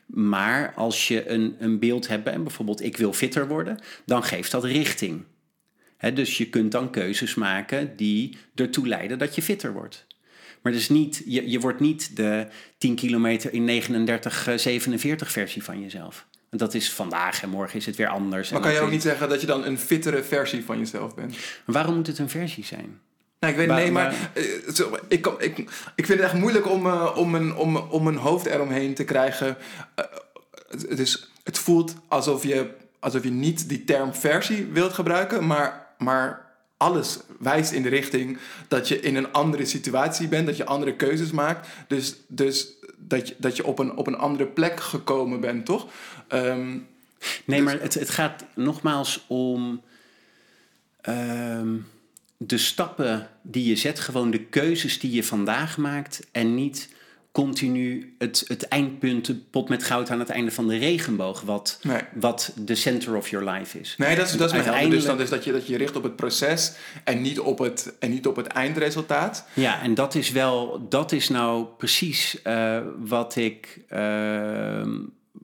Maar als je een, een beeld hebt, en bijvoorbeeld ik wil fitter worden, dan geeft dat richting. dus je kunt dan keuzes maken die ertoe leiden dat je fitter wordt. Maar dus niet, je, je wordt niet de 10 kilometer in 39, 47 eh, versie van jezelf. Dat is vandaag en morgen is het weer anders. Maar kan je ook niet zeggen dat je dan een fittere versie van jezelf bent? Waarom moet het een versie zijn? Nou, ik weet nee, maar, eh, ik, ik, ik vind het echt moeilijk om, uh, om, een, om, om een hoofd eromheen te krijgen. Uh, het, is, het voelt alsof je, alsof je niet die term versie wilt gebruiken, maar, maar alles wijst in de richting dat je in een andere situatie bent, dat je andere keuzes maakt. Dus, dus dat, je, dat je op een, op een andere plek gekomen bent, toch? Um, nee, dus maar het, het gaat nogmaals om um, de stappen die je zet, gewoon de keuzes die je vandaag maakt en niet continu het, het eindpunt, de pot met goud aan het einde van de regenboog, wat, wat de center of your life is. Nee, dat is, dat is mijn helder. Dus dan is dat je, dat je richt op het proces en niet op het, en niet op het eindresultaat. Ja, en dat is wel, dat is nou precies uh, wat ik, uh,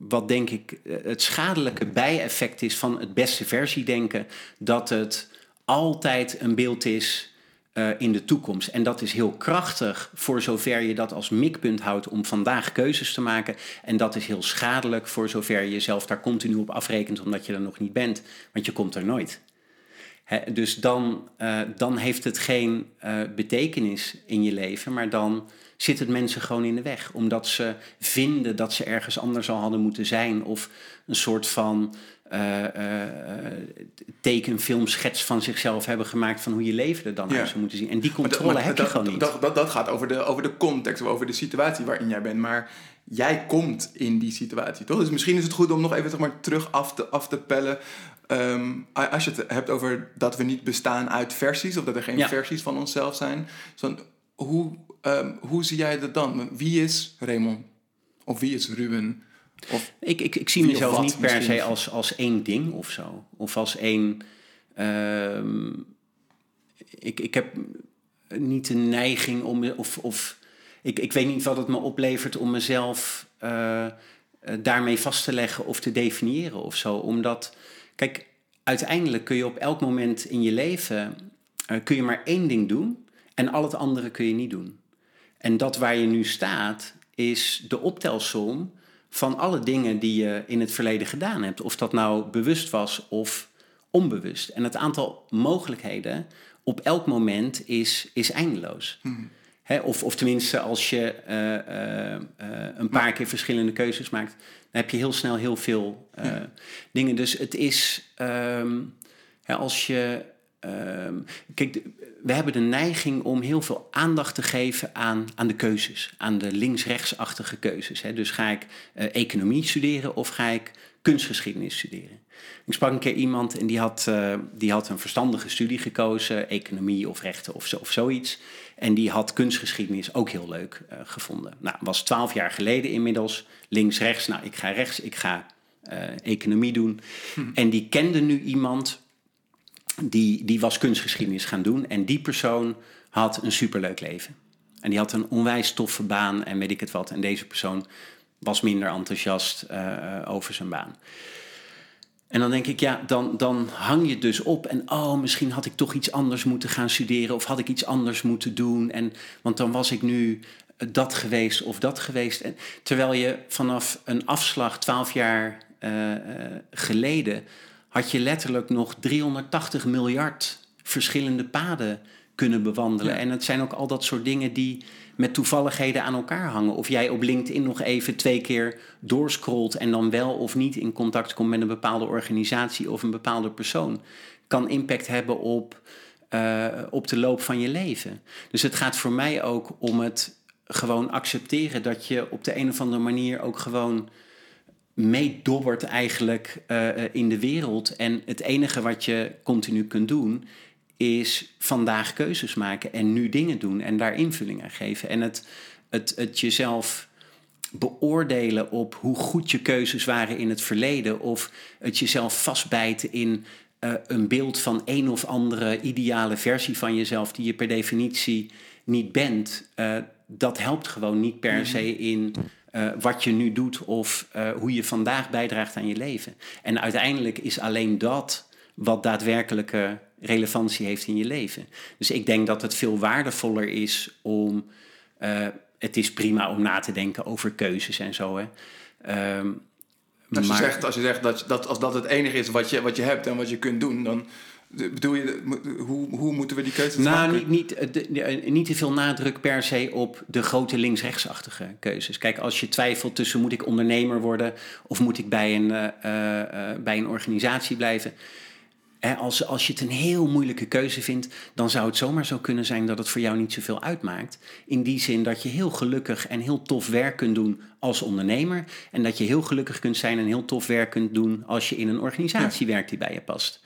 wat denk ik het schadelijke bijeffect is van het beste versie denken, dat het altijd een beeld is uh, in de toekomst. En dat is heel krachtig voor zover je dat als mikpunt houdt om vandaag keuzes te maken. En dat is heel schadelijk voor zover je jezelf daar continu op afrekent omdat je er nog niet bent. Want je komt er nooit. dus dan, uh, dan heeft het geen betekenis in je leven, maar dan zit het mensen gewoon in de weg. Omdat ze vinden dat ze ergens anders al hadden moeten zijn. Of een soort van uh, tekenfilm, schets van zichzelf hebben gemaakt van hoe je leven er dan ja. uit zou moeten zien. En die controle heb je gewoon niet. Dat, dat, dat gaat over de, over de context, over de situatie waarin jij bent. Maar jij komt in die situatie, toch? Dus misschien is het goed om nog even zeg maar, terug af te, af te pellen. Um, als je het hebt over dat we niet bestaan uit versies, of dat er geen versies van onszelf zijn. Dan, hoe, um, hoe zie jij dat dan? Wie is Raymond? Of wie is Ruben? Of ik, ik, ik zie mezelf niet per se als, als één ding of zo. Of als één. Uh, ik, ik heb niet de neiging om. Of, of ik, ik weet niet wat het me oplevert om mezelf uh, daarmee vast te leggen of te definiëren of zo. Omdat, kijk, uiteindelijk kun je op elk moment in je leven. Uh, kun je maar één ding doen en al het andere kun je niet doen. En dat waar je nu staat, is de optelsom van alle dingen die je in het verleden gedaan hebt. Of dat nou bewust was of onbewust. En het aantal mogelijkheden op elk moment is, is eindeloos. Hmm. of, of tenminste, als je eh, eh, eh, een paar keer verschillende keuzes maakt, dan heb je heel snel heel veel dingen. Dus het is ehm, als je Ehm, kijk, we hebben de neiging om heel veel aandacht te geven aan, aan de keuzes, aan de links-rechtsachtige keuzes. Hè. Dus ga ik uh, economie studeren of ga ik kunstgeschiedenis studeren? Ik sprak een keer iemand en die had, uh, die had een verstandige studie gekozen, economie of rechten of, zo, of zoiets. En die had kunstgeschiedenis ook heel leuk uh, gevonden. Nou, was twaalf jaar geleden inmiddels, links-rechts. Nou, ik ga rechts, ik ga economie doen. Hm. En die kende nu iemand die, die was kunstgeschiedenis gaan doen. En die persoon had een superleuk leven. En die had een onwijs toffe baan en weet ik het wat. En deze persoon was minder enthousiast uh, over zijn baan. En dan denk ik, ja, dan, dan hang je dus op. En oh, misschien had ik toch iets anders moeten gaan studeren. Of had ik iets anders moeten doen. En, want dan was ik nu dat geweest of dat geweest. En, terwijl je vanaf een afslag twaalf jaar uh, geleden had je letterlijk nog 380 miljard verschillende paden kunnen bewandelen. En het zijn ook al dat soort dingen die met toevalligheden aan elkaar hangen. Of jij op LinkedIn nog even twee keer doorscrollt en dan wel of niet in contact komt met een bepaalde organisatie of een bepaalde persoon, kan impact hebben op, uh, op de loop van je leven. Dus het gaat voor mij ook om het gewoon accepteren dat je op de een of andere manier ook gewoon meedobbert eigenlijk uh, in de wereld. En het enige wat je continu kunt doen, is vandaag keuzes maken en nu dingen doen en daar invulling aan geven. En het, het, het jezelf beoordelen op hoe goed je keuzes waren in het verleden. Of het jezelf vastbijten in eh, een beeld van een of andere ideale versie van jezelf die je per definitie niet bent. Uh, dat helpt gewoon niet per mhm. se in uh, wat je nu doet of hoe je vandaag bijdraagt aan je leven. En uiteindelijk is alleen dat wat daadwerkelijke relevantie heeft in je leven. Dus ik denk dat het veel waardevoller is om. Uh, het is prima om na te denken over keuzes en zo. Hè. Um, als, je zegt, als je zegt dat, dat als dat het enige is wat je, wat je hebt en wat je kunt doen, dan bedoel je, hoe, hoe moeten we die keuzes nou, maken? Nou, niet, niet, eh, niet te veel nadruk per se op de grote links-rechtsachtige keuzes. Kijk, als je twijfelt tussen moet ik ondernemer worden of moet ik bij een, uh, uh, bij een organisatie blijven als, als je het een heel moeilijke keuze vindt, dan zou het zomaar zo kunnen zijn dat het voor jou niet zoveel uitmaakt. In die zin dat je heel gelukkig en heel tof werk kunt doen als ondernemer. En dat je heel gelukkig kunt zijn en heel tof werk kunt doen als je in een organisatie werkt die bij je past.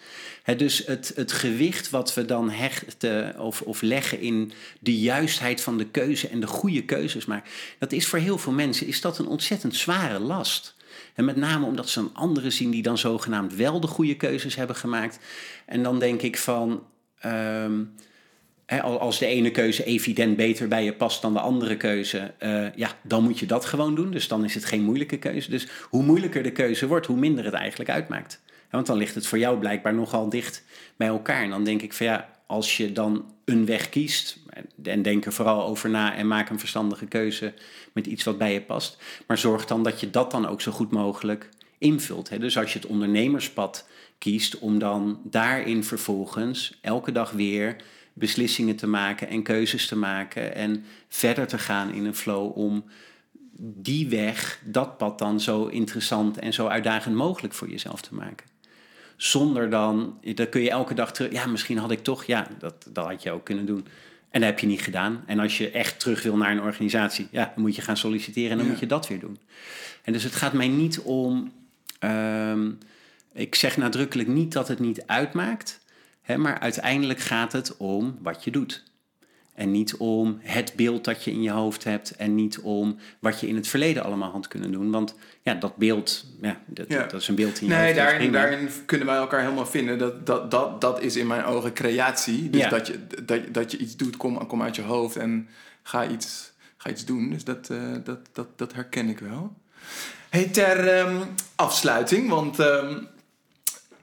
dus het, het gewicht wat we dan hechten of, of leggen in de juistheid van de keuze en de goede keuzes maken, dat is voor heel veel mensen is dat een ontzettend zware last. En met name omdat ze een andere zien die dan zogenaamd wel de goede keuzes hebben gemaakt. En dan denk ik van. Ehm, als de ene keuze evident beter bij je past dan de andere keuze, uh, ja, dan moet je dat gewoon doen. Dus dan is het geen moeilijke keuze. Dus hoe moeilijker de keuze wordt, hoe minder het eigenlijk uitmaakt. want dan ligt het voor jou blijkbaar nogal dicht bij elkaar. En dan denk ik van ja, als je dan een weg kiest, en denk er vooral over na en maak een verstandige keuze met iets wat bij je past. Maar zorg dan dat je dat dan ook zo goed mogelijk invult. Dus als je het ondernemerspad kiest, om dan daarin vervolgens elke dag weer beslissingen te maken en keuzes te maken en verder te gaan in een flow om die weg, dat pad dan zo interessant en zo uitdagend mogelijk voor jezelf te maken. Zonder dan, dan kun je elke dag terug, ja, misschien had ik toch, ja, dat, dat had je ook kunnen doen. En dat heb je niet gedaan. En als je echt terug wil naar een organisatie, ja, dan moet je gaan solliciteren en dan moet je dat weer doen. En dus het gaat mij niet om. Ehm, ik zeg nadrukkelijk niet dat het niet uitmaakt, hè, maar uiteindelijk gaat het om wat je doet. En niet om het beeld dat je in je hoofd hebt en niet om wat je in het verleden allemaal had kunnen doen. Want ja, dat beeld, ja, dat, dat is een beeld in je nee, hoofd. Daarin, daarin kunnen wij elkaar helemaal vinden. Dat, dat, dat, dat is in mijn ogen creatie. Dus dat, je, dat, dat je iets doet, kom, kom uit je hoofd en ga iets, ga iets doen. Dus dat, uh, dat, dat, dat herken ik wel. Hey, ter um, afsluiting, want... Um,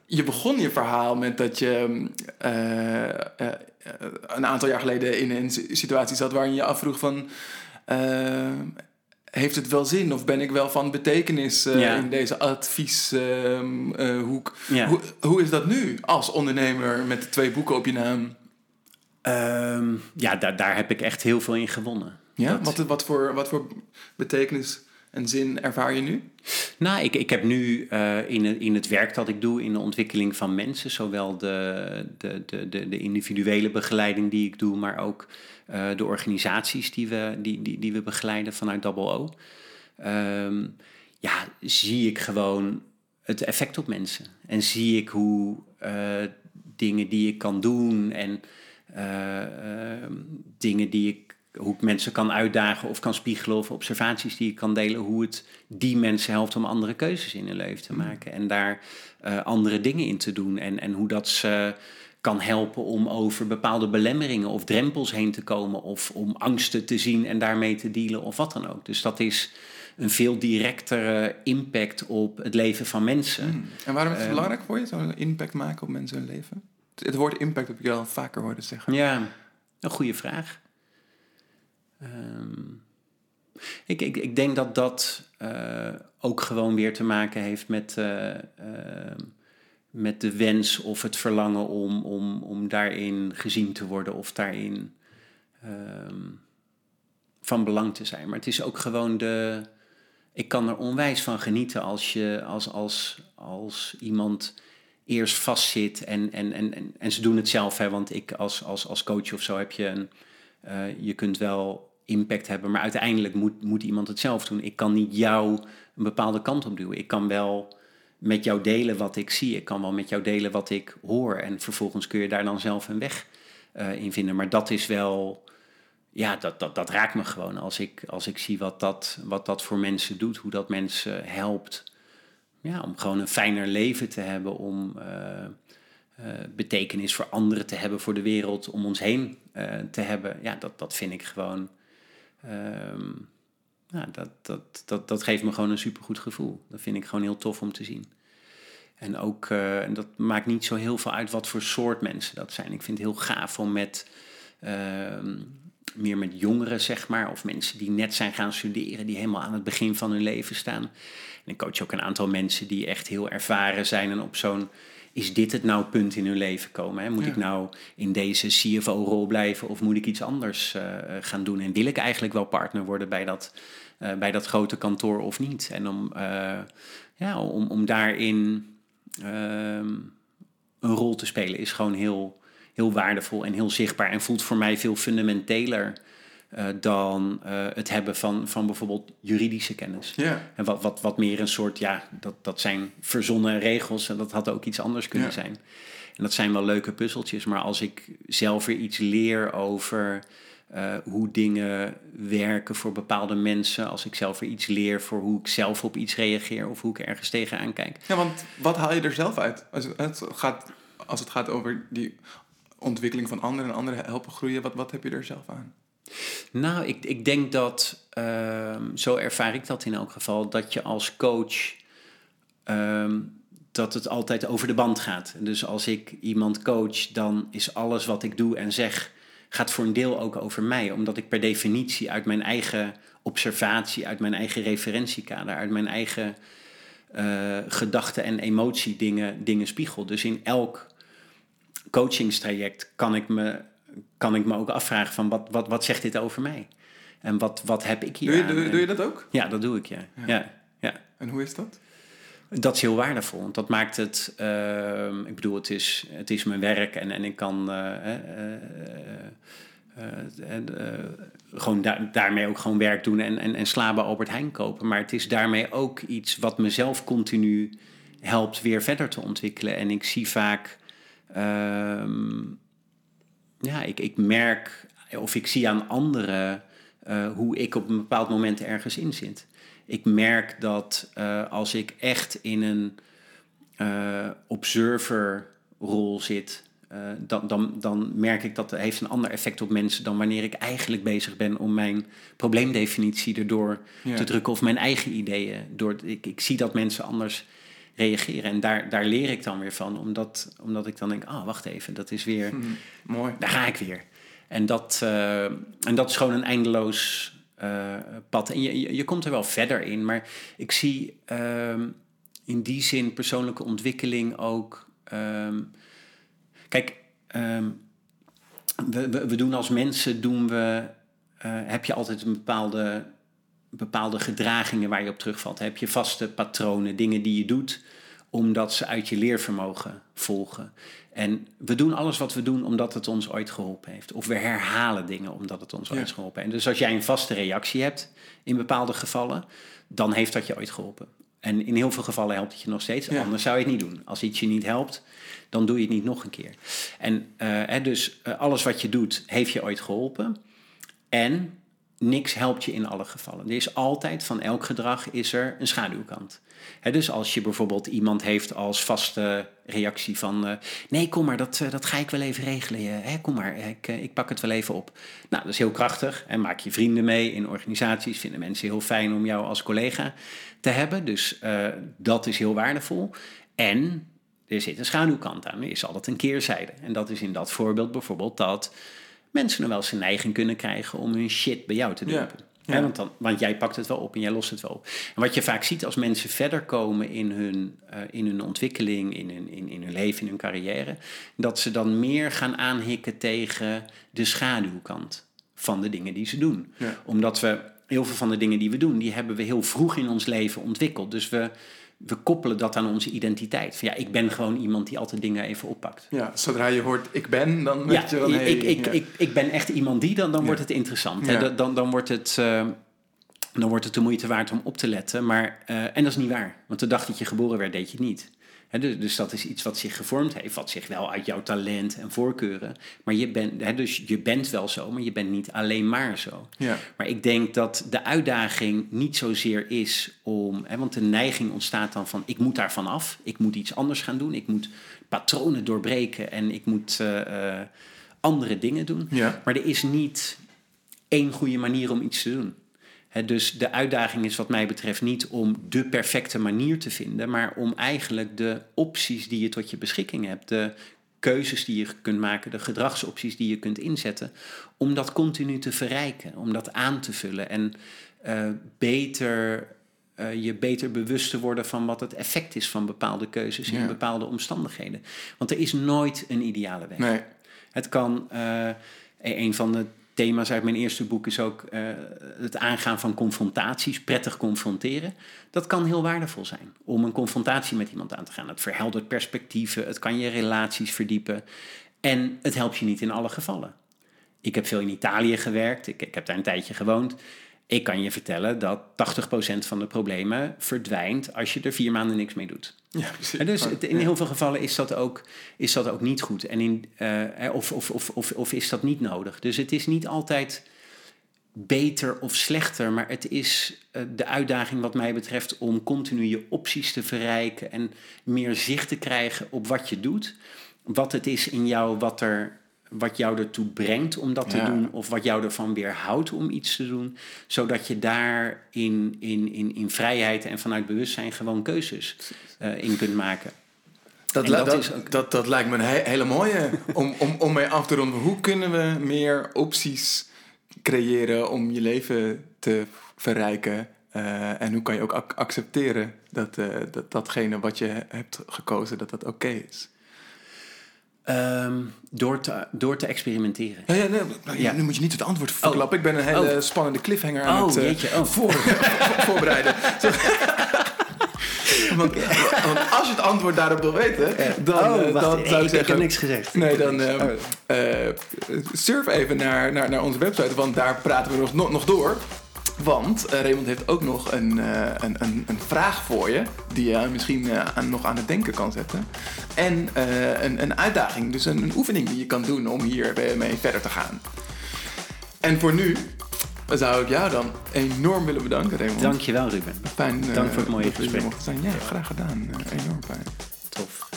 je begon je verhaal met dat je uh, uh, een aantal jaar geleden in een situatie zat waarin je afvroeg van... Uh, heeft het wel zin of ben ik wel van betekenis in deze advieshoek? Ja. Hoe, hoe is dat nu als ondernemer met twee boeken op je naam? Um, ja, daar, daar heb ik echt heel veel in gewonnen. Ja, wat, wat, voor, wat voor betekenis en zin ervaar je nu? Nou, ik, ik heb nu uh, in, in het werk dat ik doe in de ontwikkeling van mensen, zowel de, de, de, de, de individuele begeleiding die ik doe, maar ook uh, de organisaties die we, die, die, die we begeleiden vanuit Double O. Um, ja, zie ik gewoon het effect op mensen. En zie ik hoe uh, dingen die ik kan doen en ehm, dingen die ik hoe ik mensen kan uitdagen of kan spiegelen of observaties die ik kan delen, hoe het die mensen helpt om andere keuzes in hun leven te mm. maken en daar uh, andere dingen in te doen en, en hoe dat ze kan helpen om over bepaalde belemmeringen of drempels heen te komen of om angsten te zien en daarmee te dealen of wat dan ook. Dus dat is een veel directere impact op het leven van mensen. Mm. En waarom is het uh, belangrijk voor je, zo'n impact maken op mensen hun leven? Het woord impact heb ik al vaker horen zeggen. Ja, een goede vraag. Um, ik, ik, ik denk dat dat uh, ook gewoon weer te maken heeft met, uh, uh, met de wens of het verlangen om, om, om daarin gezien te worden of daarin um, van belang te zijn. Maar het is ook gewoon de. Ik kan er onwijs van genieten als, je, als, als, als iemand eerst vastzit en, en, en, en, en ze doen het zelf. Hè, want ik als, als, als coach of zo heb je een. je kunt wel impact hebben. Maar uiteindelijk moet, moet iemand het zelf doen. Ik kan niet jou een bepaalde kant op duwen. Ik kan wel met jou delen wat ik zie. Ik kan wel met jou delen wat ik hoor. En vervolgens kun je daar dan zelf een weg uh, in vinden. Maar dat is wel ja, dat, dat, dat raakt me gewoon als ik, als ik zie wat dat, wat dat voor mensen doet, hoe dat mensen helpt. Ja, om gewoon een fijner leven te hebben, om uh, betekenis voor anderen te hebben, voor de wereld om ons heen te hebben. Ja, dat, dat vind ik gewoon. Ja, dat, dat, dat, dat geeft me gewoon een supergoed gevoel. Dat vind ik gewoon heel tof om te zien. En ook, dat maakt niet zo heel veel uit wat voor soort mensen dat zijn. Ik vind het heel gaaf om met ehm, meer met jongeren, zeg maar, of mensen die net zijn gaan studeren, die helemaal aan het begin van hun leven staan. En ik coach ook een aantal mensen die echt heel ervaren zijn en op zo'n is dit het nou punt in hun leven komen? Hè? Moet ik nou in deze CFO-rol blijven of moet ik iets anders uh, gaan doen? En wil ik eigenlijk wel partner worden bij dat, uh, bij dat grote kantoor of niet? En om, uh, ja, om, om daarin ehm, een rol te spelen is gewoon heel, heel waardevol en heel zichtbaar en voelt voor mij veel fundamenteler uh, dan uh, het hebben van, van bijvoorbeeld juridische kennis. Yeah. En wat, wat, wat meer een soort, ja, dat, dat zijn verzonnen regels en dat had ook iets anders kunnen Ja. zijn. En dat zijn wel leuke puzzeltjes, maar als ik zelf weer iets leer over uh, hoe dingen werken voor bepaalde mensen, als ik zelf weer iets leer voor hoe ik zelf op iets reageer of hoe ik ergens tegenaan kijk. Ja, want wat haal je er zelf uit? Als het, het gaat, als het gaat over die ontwikkeling van anderen en anderen helpen groeien, wat, wat heb je er zelf aan? Nou, ik, ik denk dat, um, zo ervaar ik dat in elk geval, dat je als coach, um, dat het altijd over de band gaat. Dus als ik iemand coach, dan is alles wat ik doe en zeg, gaat voor een deel ook over mij. Omdat ik per definitie uit mijn eigen observatie, uit mijn eigen referentiekader, uit mijn eigen uh, gedachten en emotie dingen, dingen spiegel. Dus in elk coachingstraject kan ik me kan ik me ook afvragen van wat, wat, wat zegt dit over mij? En wat, wat heb ik hier doe je, aan? Doe, doe je dat ook? Ja, dat doe ik, ja. ja. ja, ja. En hoe is dat? Dat is heel waardevol, want dat maakt het... Uh, ik bedoel, het is, het is mijn werk en, en ik kan... Uh, uh, gewoon da daarmee ook gewoon werk doen en, en, en sla bij Albert Heijn kopen. Maar het is daarmee ook iets wat mezelf continu helpt weer verder te ontwikkelen. En ik zie vaak... ehm, ja, ik, ik merk of ik zie aan anderen uh, hoe ik op een bepaald moment ergens in zit. Ik merk dat uh, als ik echt in een uh, observerrol zit, dan, dan, dan merk ik dat het heeft een ander effect op mensen dan wanneer ik eigenlijk bezig ben om mijn probleemdefinitie erdoor Ja. te drukken of mijn eigen ideeën. Door, ik, ik zie dat mensen anders reageren. En daar, daar leer ik dan weer van, omdat, omdat ik dan denk, ah, oh, wacht even, dat is weer, mooi. daar ga ik weer. En dat, uh, en dat is gewoon een eindeloos uh, pad. En je, je, je, komt er wel verder in, maar ik zie um, in die zin persoonlijke ontwikkeling ook. Um, kijk, um, we, we, we, doen als mensen, doen we, uh, heb je altijd een bepaalde bepaalde gedragingen waar je op terugvalt. Heb je vaste patronen, dingen die je doet, omdat ze uit je leervermogen volgen. En we doen alles wat we doen omdat het ons ooit geholpen heeft. Of we herhalen dingen omdat het ons ja. ooit geholpen heeft. Dus als jij een vaste reactie hebt in bepaalde gevallen, dan heeft dat je ooit geholpen. En in heel veel gevallen helpt het je nog steeds. Ja. Anders zou je het niet doen. Als iets je niet helpt, dan doe je het niet nog een keer. En uh, hè, dus uh, alles wat je doet, heeft je ooit geholpen. En niks helpt je in alle gevallen. Er is altijd, van elk gedrag is er een schaduwkant. Dus als je bijvoorbeeld iemand heeft als vaste reactie van... Uh, nee, kom maar, dat, uh, dat ga ik wel even regelen. He, kom maar, ik, ik pak het wel even op. Nou, dat is heel krachtig. En maak je vrienden mee in organisaties. Vinden mensen heel fijn om jou als collega te hebben. Dus dat is heel waardevol. En er zit een schaduwkant aan. Er is altijd een keerzijde. En dat is in dat voorbeeld bijvoorbeeld dat mensen nog wel eens een neiging kunnen krijgen om hun shit bij jou te dumpen. Ja. Ja. want, dan, want jij pakt het wel op en jij lost het wel op. En wat je vaak ziet als mensen verder komen in hun, uh, in hun ontwikkeling, in hun, in, in hun leven, in hun carrière, dat ze dan meer gaan aanhikken tegen de schaduwkant van de dingen die ze doen. Ja. Omdat we heel veel van de dingen die we doen, die hebben we heel vroeg in ons leven ontwikkeld. Dus we, we koppelen dat aan onze identiteit. Van ja, ik ben gewoon iemand die altijd dingen even oppakt. Ja, zodra je hoort ik ben, dan ja, weet je wel... Hey, ik, ik, ja. ik, ik ben echt iemand die, dan, dan Ja. wordt het interessant. Hè? Dan, dan, dan, wordt het, uh, dan wordt het de moeite waard om op te letten. Maar, uh, en dat is niet waar. Want de dag dat je geboren werd, deed je het niet. Dus, dus, dat is iets wat zich gevormd heeft, wat zich wel uit jouw talent en voorkeuren. Maar je bent, dus je bent wel zo, maar je bent niet alleen maar zo. Ja. Maar ik denk dat de uitdaging niet zozeer is om, want de neiging ontstaat dan van ik moet daarvan af, ik moet iets anders gaan doen, ik moet patronen doorbreken en ik moet uh, andere dingen doen. Ja. Maar er is niet één goede manier om iets te doen dus de uitdaging is wat mij betreft niet om de perfecte manier te vinden, maar om eigenlijk de opties die je tot je beschikking hebt, de keuzes die je kunt maken, de gedragsopties die je kunt inzetten, om dat continu te verrijken, om dat aan te vullen en uh, beter, uh, je beter bewust te worden van wat het effect is van bepaalde keuzes in bepaalde omstandigheden. Want er is nooit een ideale weg. Nee. Het kan uh, een van de thema's uit mijn eerste boek is ook uh, het aangaan van confrontaties, prettig confronteren. Dat kan heel waardevol zijn om een confrontatie met iemand aan te gaan. Het verheldert perspectieven, het kan je relaties verdiepen en het helpt je niet in alle gevallen. Ik heb veel in Italië gewerkt, ik, ik heb daar een tijdje gewoond. Ik kan je vertellen dat 80% van de problemen verdwijnt als je er vier maanden niks mee doet. Ja, precies. En dus in heel veel gevallen is dat ook, is dat ook niet goed. En in, uh, of, of, of, of, of is dat niet nodig. Dus het is niet altijd beter of slechter, maar het is uh, de uitdaging wat mij betreft om continu je opties te verrijken en meer zicht te krijgen op wat je doet. Wat het is in jou wat er wat jou ertoe brengt om dat te doen, of wat jou ervan weerhoudt om iets te doen, zodat je daar in, in, in, in vrijheid en vanuit bewustzijn gewoon keuzes uh, in kunt maken. Dat, dat, dat, ook... dat, dat, lijkt me een he hele mooie om, om, om mee af te ronden. Hoe kunnen we meer opties creëren om je leven te verrijken? Uh, en hoe kan je ook ac accepteren dat, uh, dat datgene wat je hebt gekozen, dat dat oké okay is? Um, door, te, door te experimenteren. Ja, ja, nee, ja. Nu moet je niet het antwoord verklappen. Oh. Ik ben een hele oh. spannende cliffhanger aan oh, het jeetje. Oh. Voor, voorbereiden. want, want, als je het antwoord daarop wil weten, dan, oh, wacht, dan zou ik zeggen... Ik heb niks gezegd. Nee, dan uh, surf even naar, naar, naar onze website, want daar praten we nog, nog door. Want uh, Raymond heeft ook nog een, uh, een, een, een, vraag voor je, die je misschien uh, aan, nog aan het denken kan zetten. En een, een uitdaging, dus een, een, oefening die je kan doen om hier mee verder te gaan. En voor nu zou ik jou dan enorm willen bedanken, Raymond. Dankjewel, Ruben. Fijn, Dank voor het mooie gesprek. Zijn. Ja, graag gedaan. enorm fijn. Tof.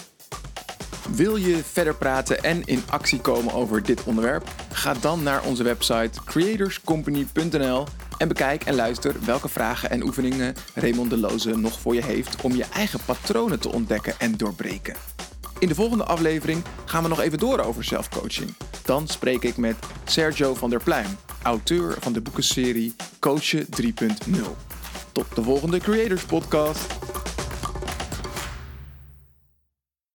Wil je verder praten en in actie komen over dit onderwerp? Ga dan naar onze website creatorscompany.nl en bekijk en luister welke vragen en oefeningen Raymond de Loze nog voor je heeft om je eigen patronen te ontdekken en doorbreken. In de volgende aflevering gaan we nog even door over zelfcoaching. Dan spreek ik met Sergio van der Pluim, auteur van de boekenserie Coachen 3.0. Tot de volgende Creators Podcast.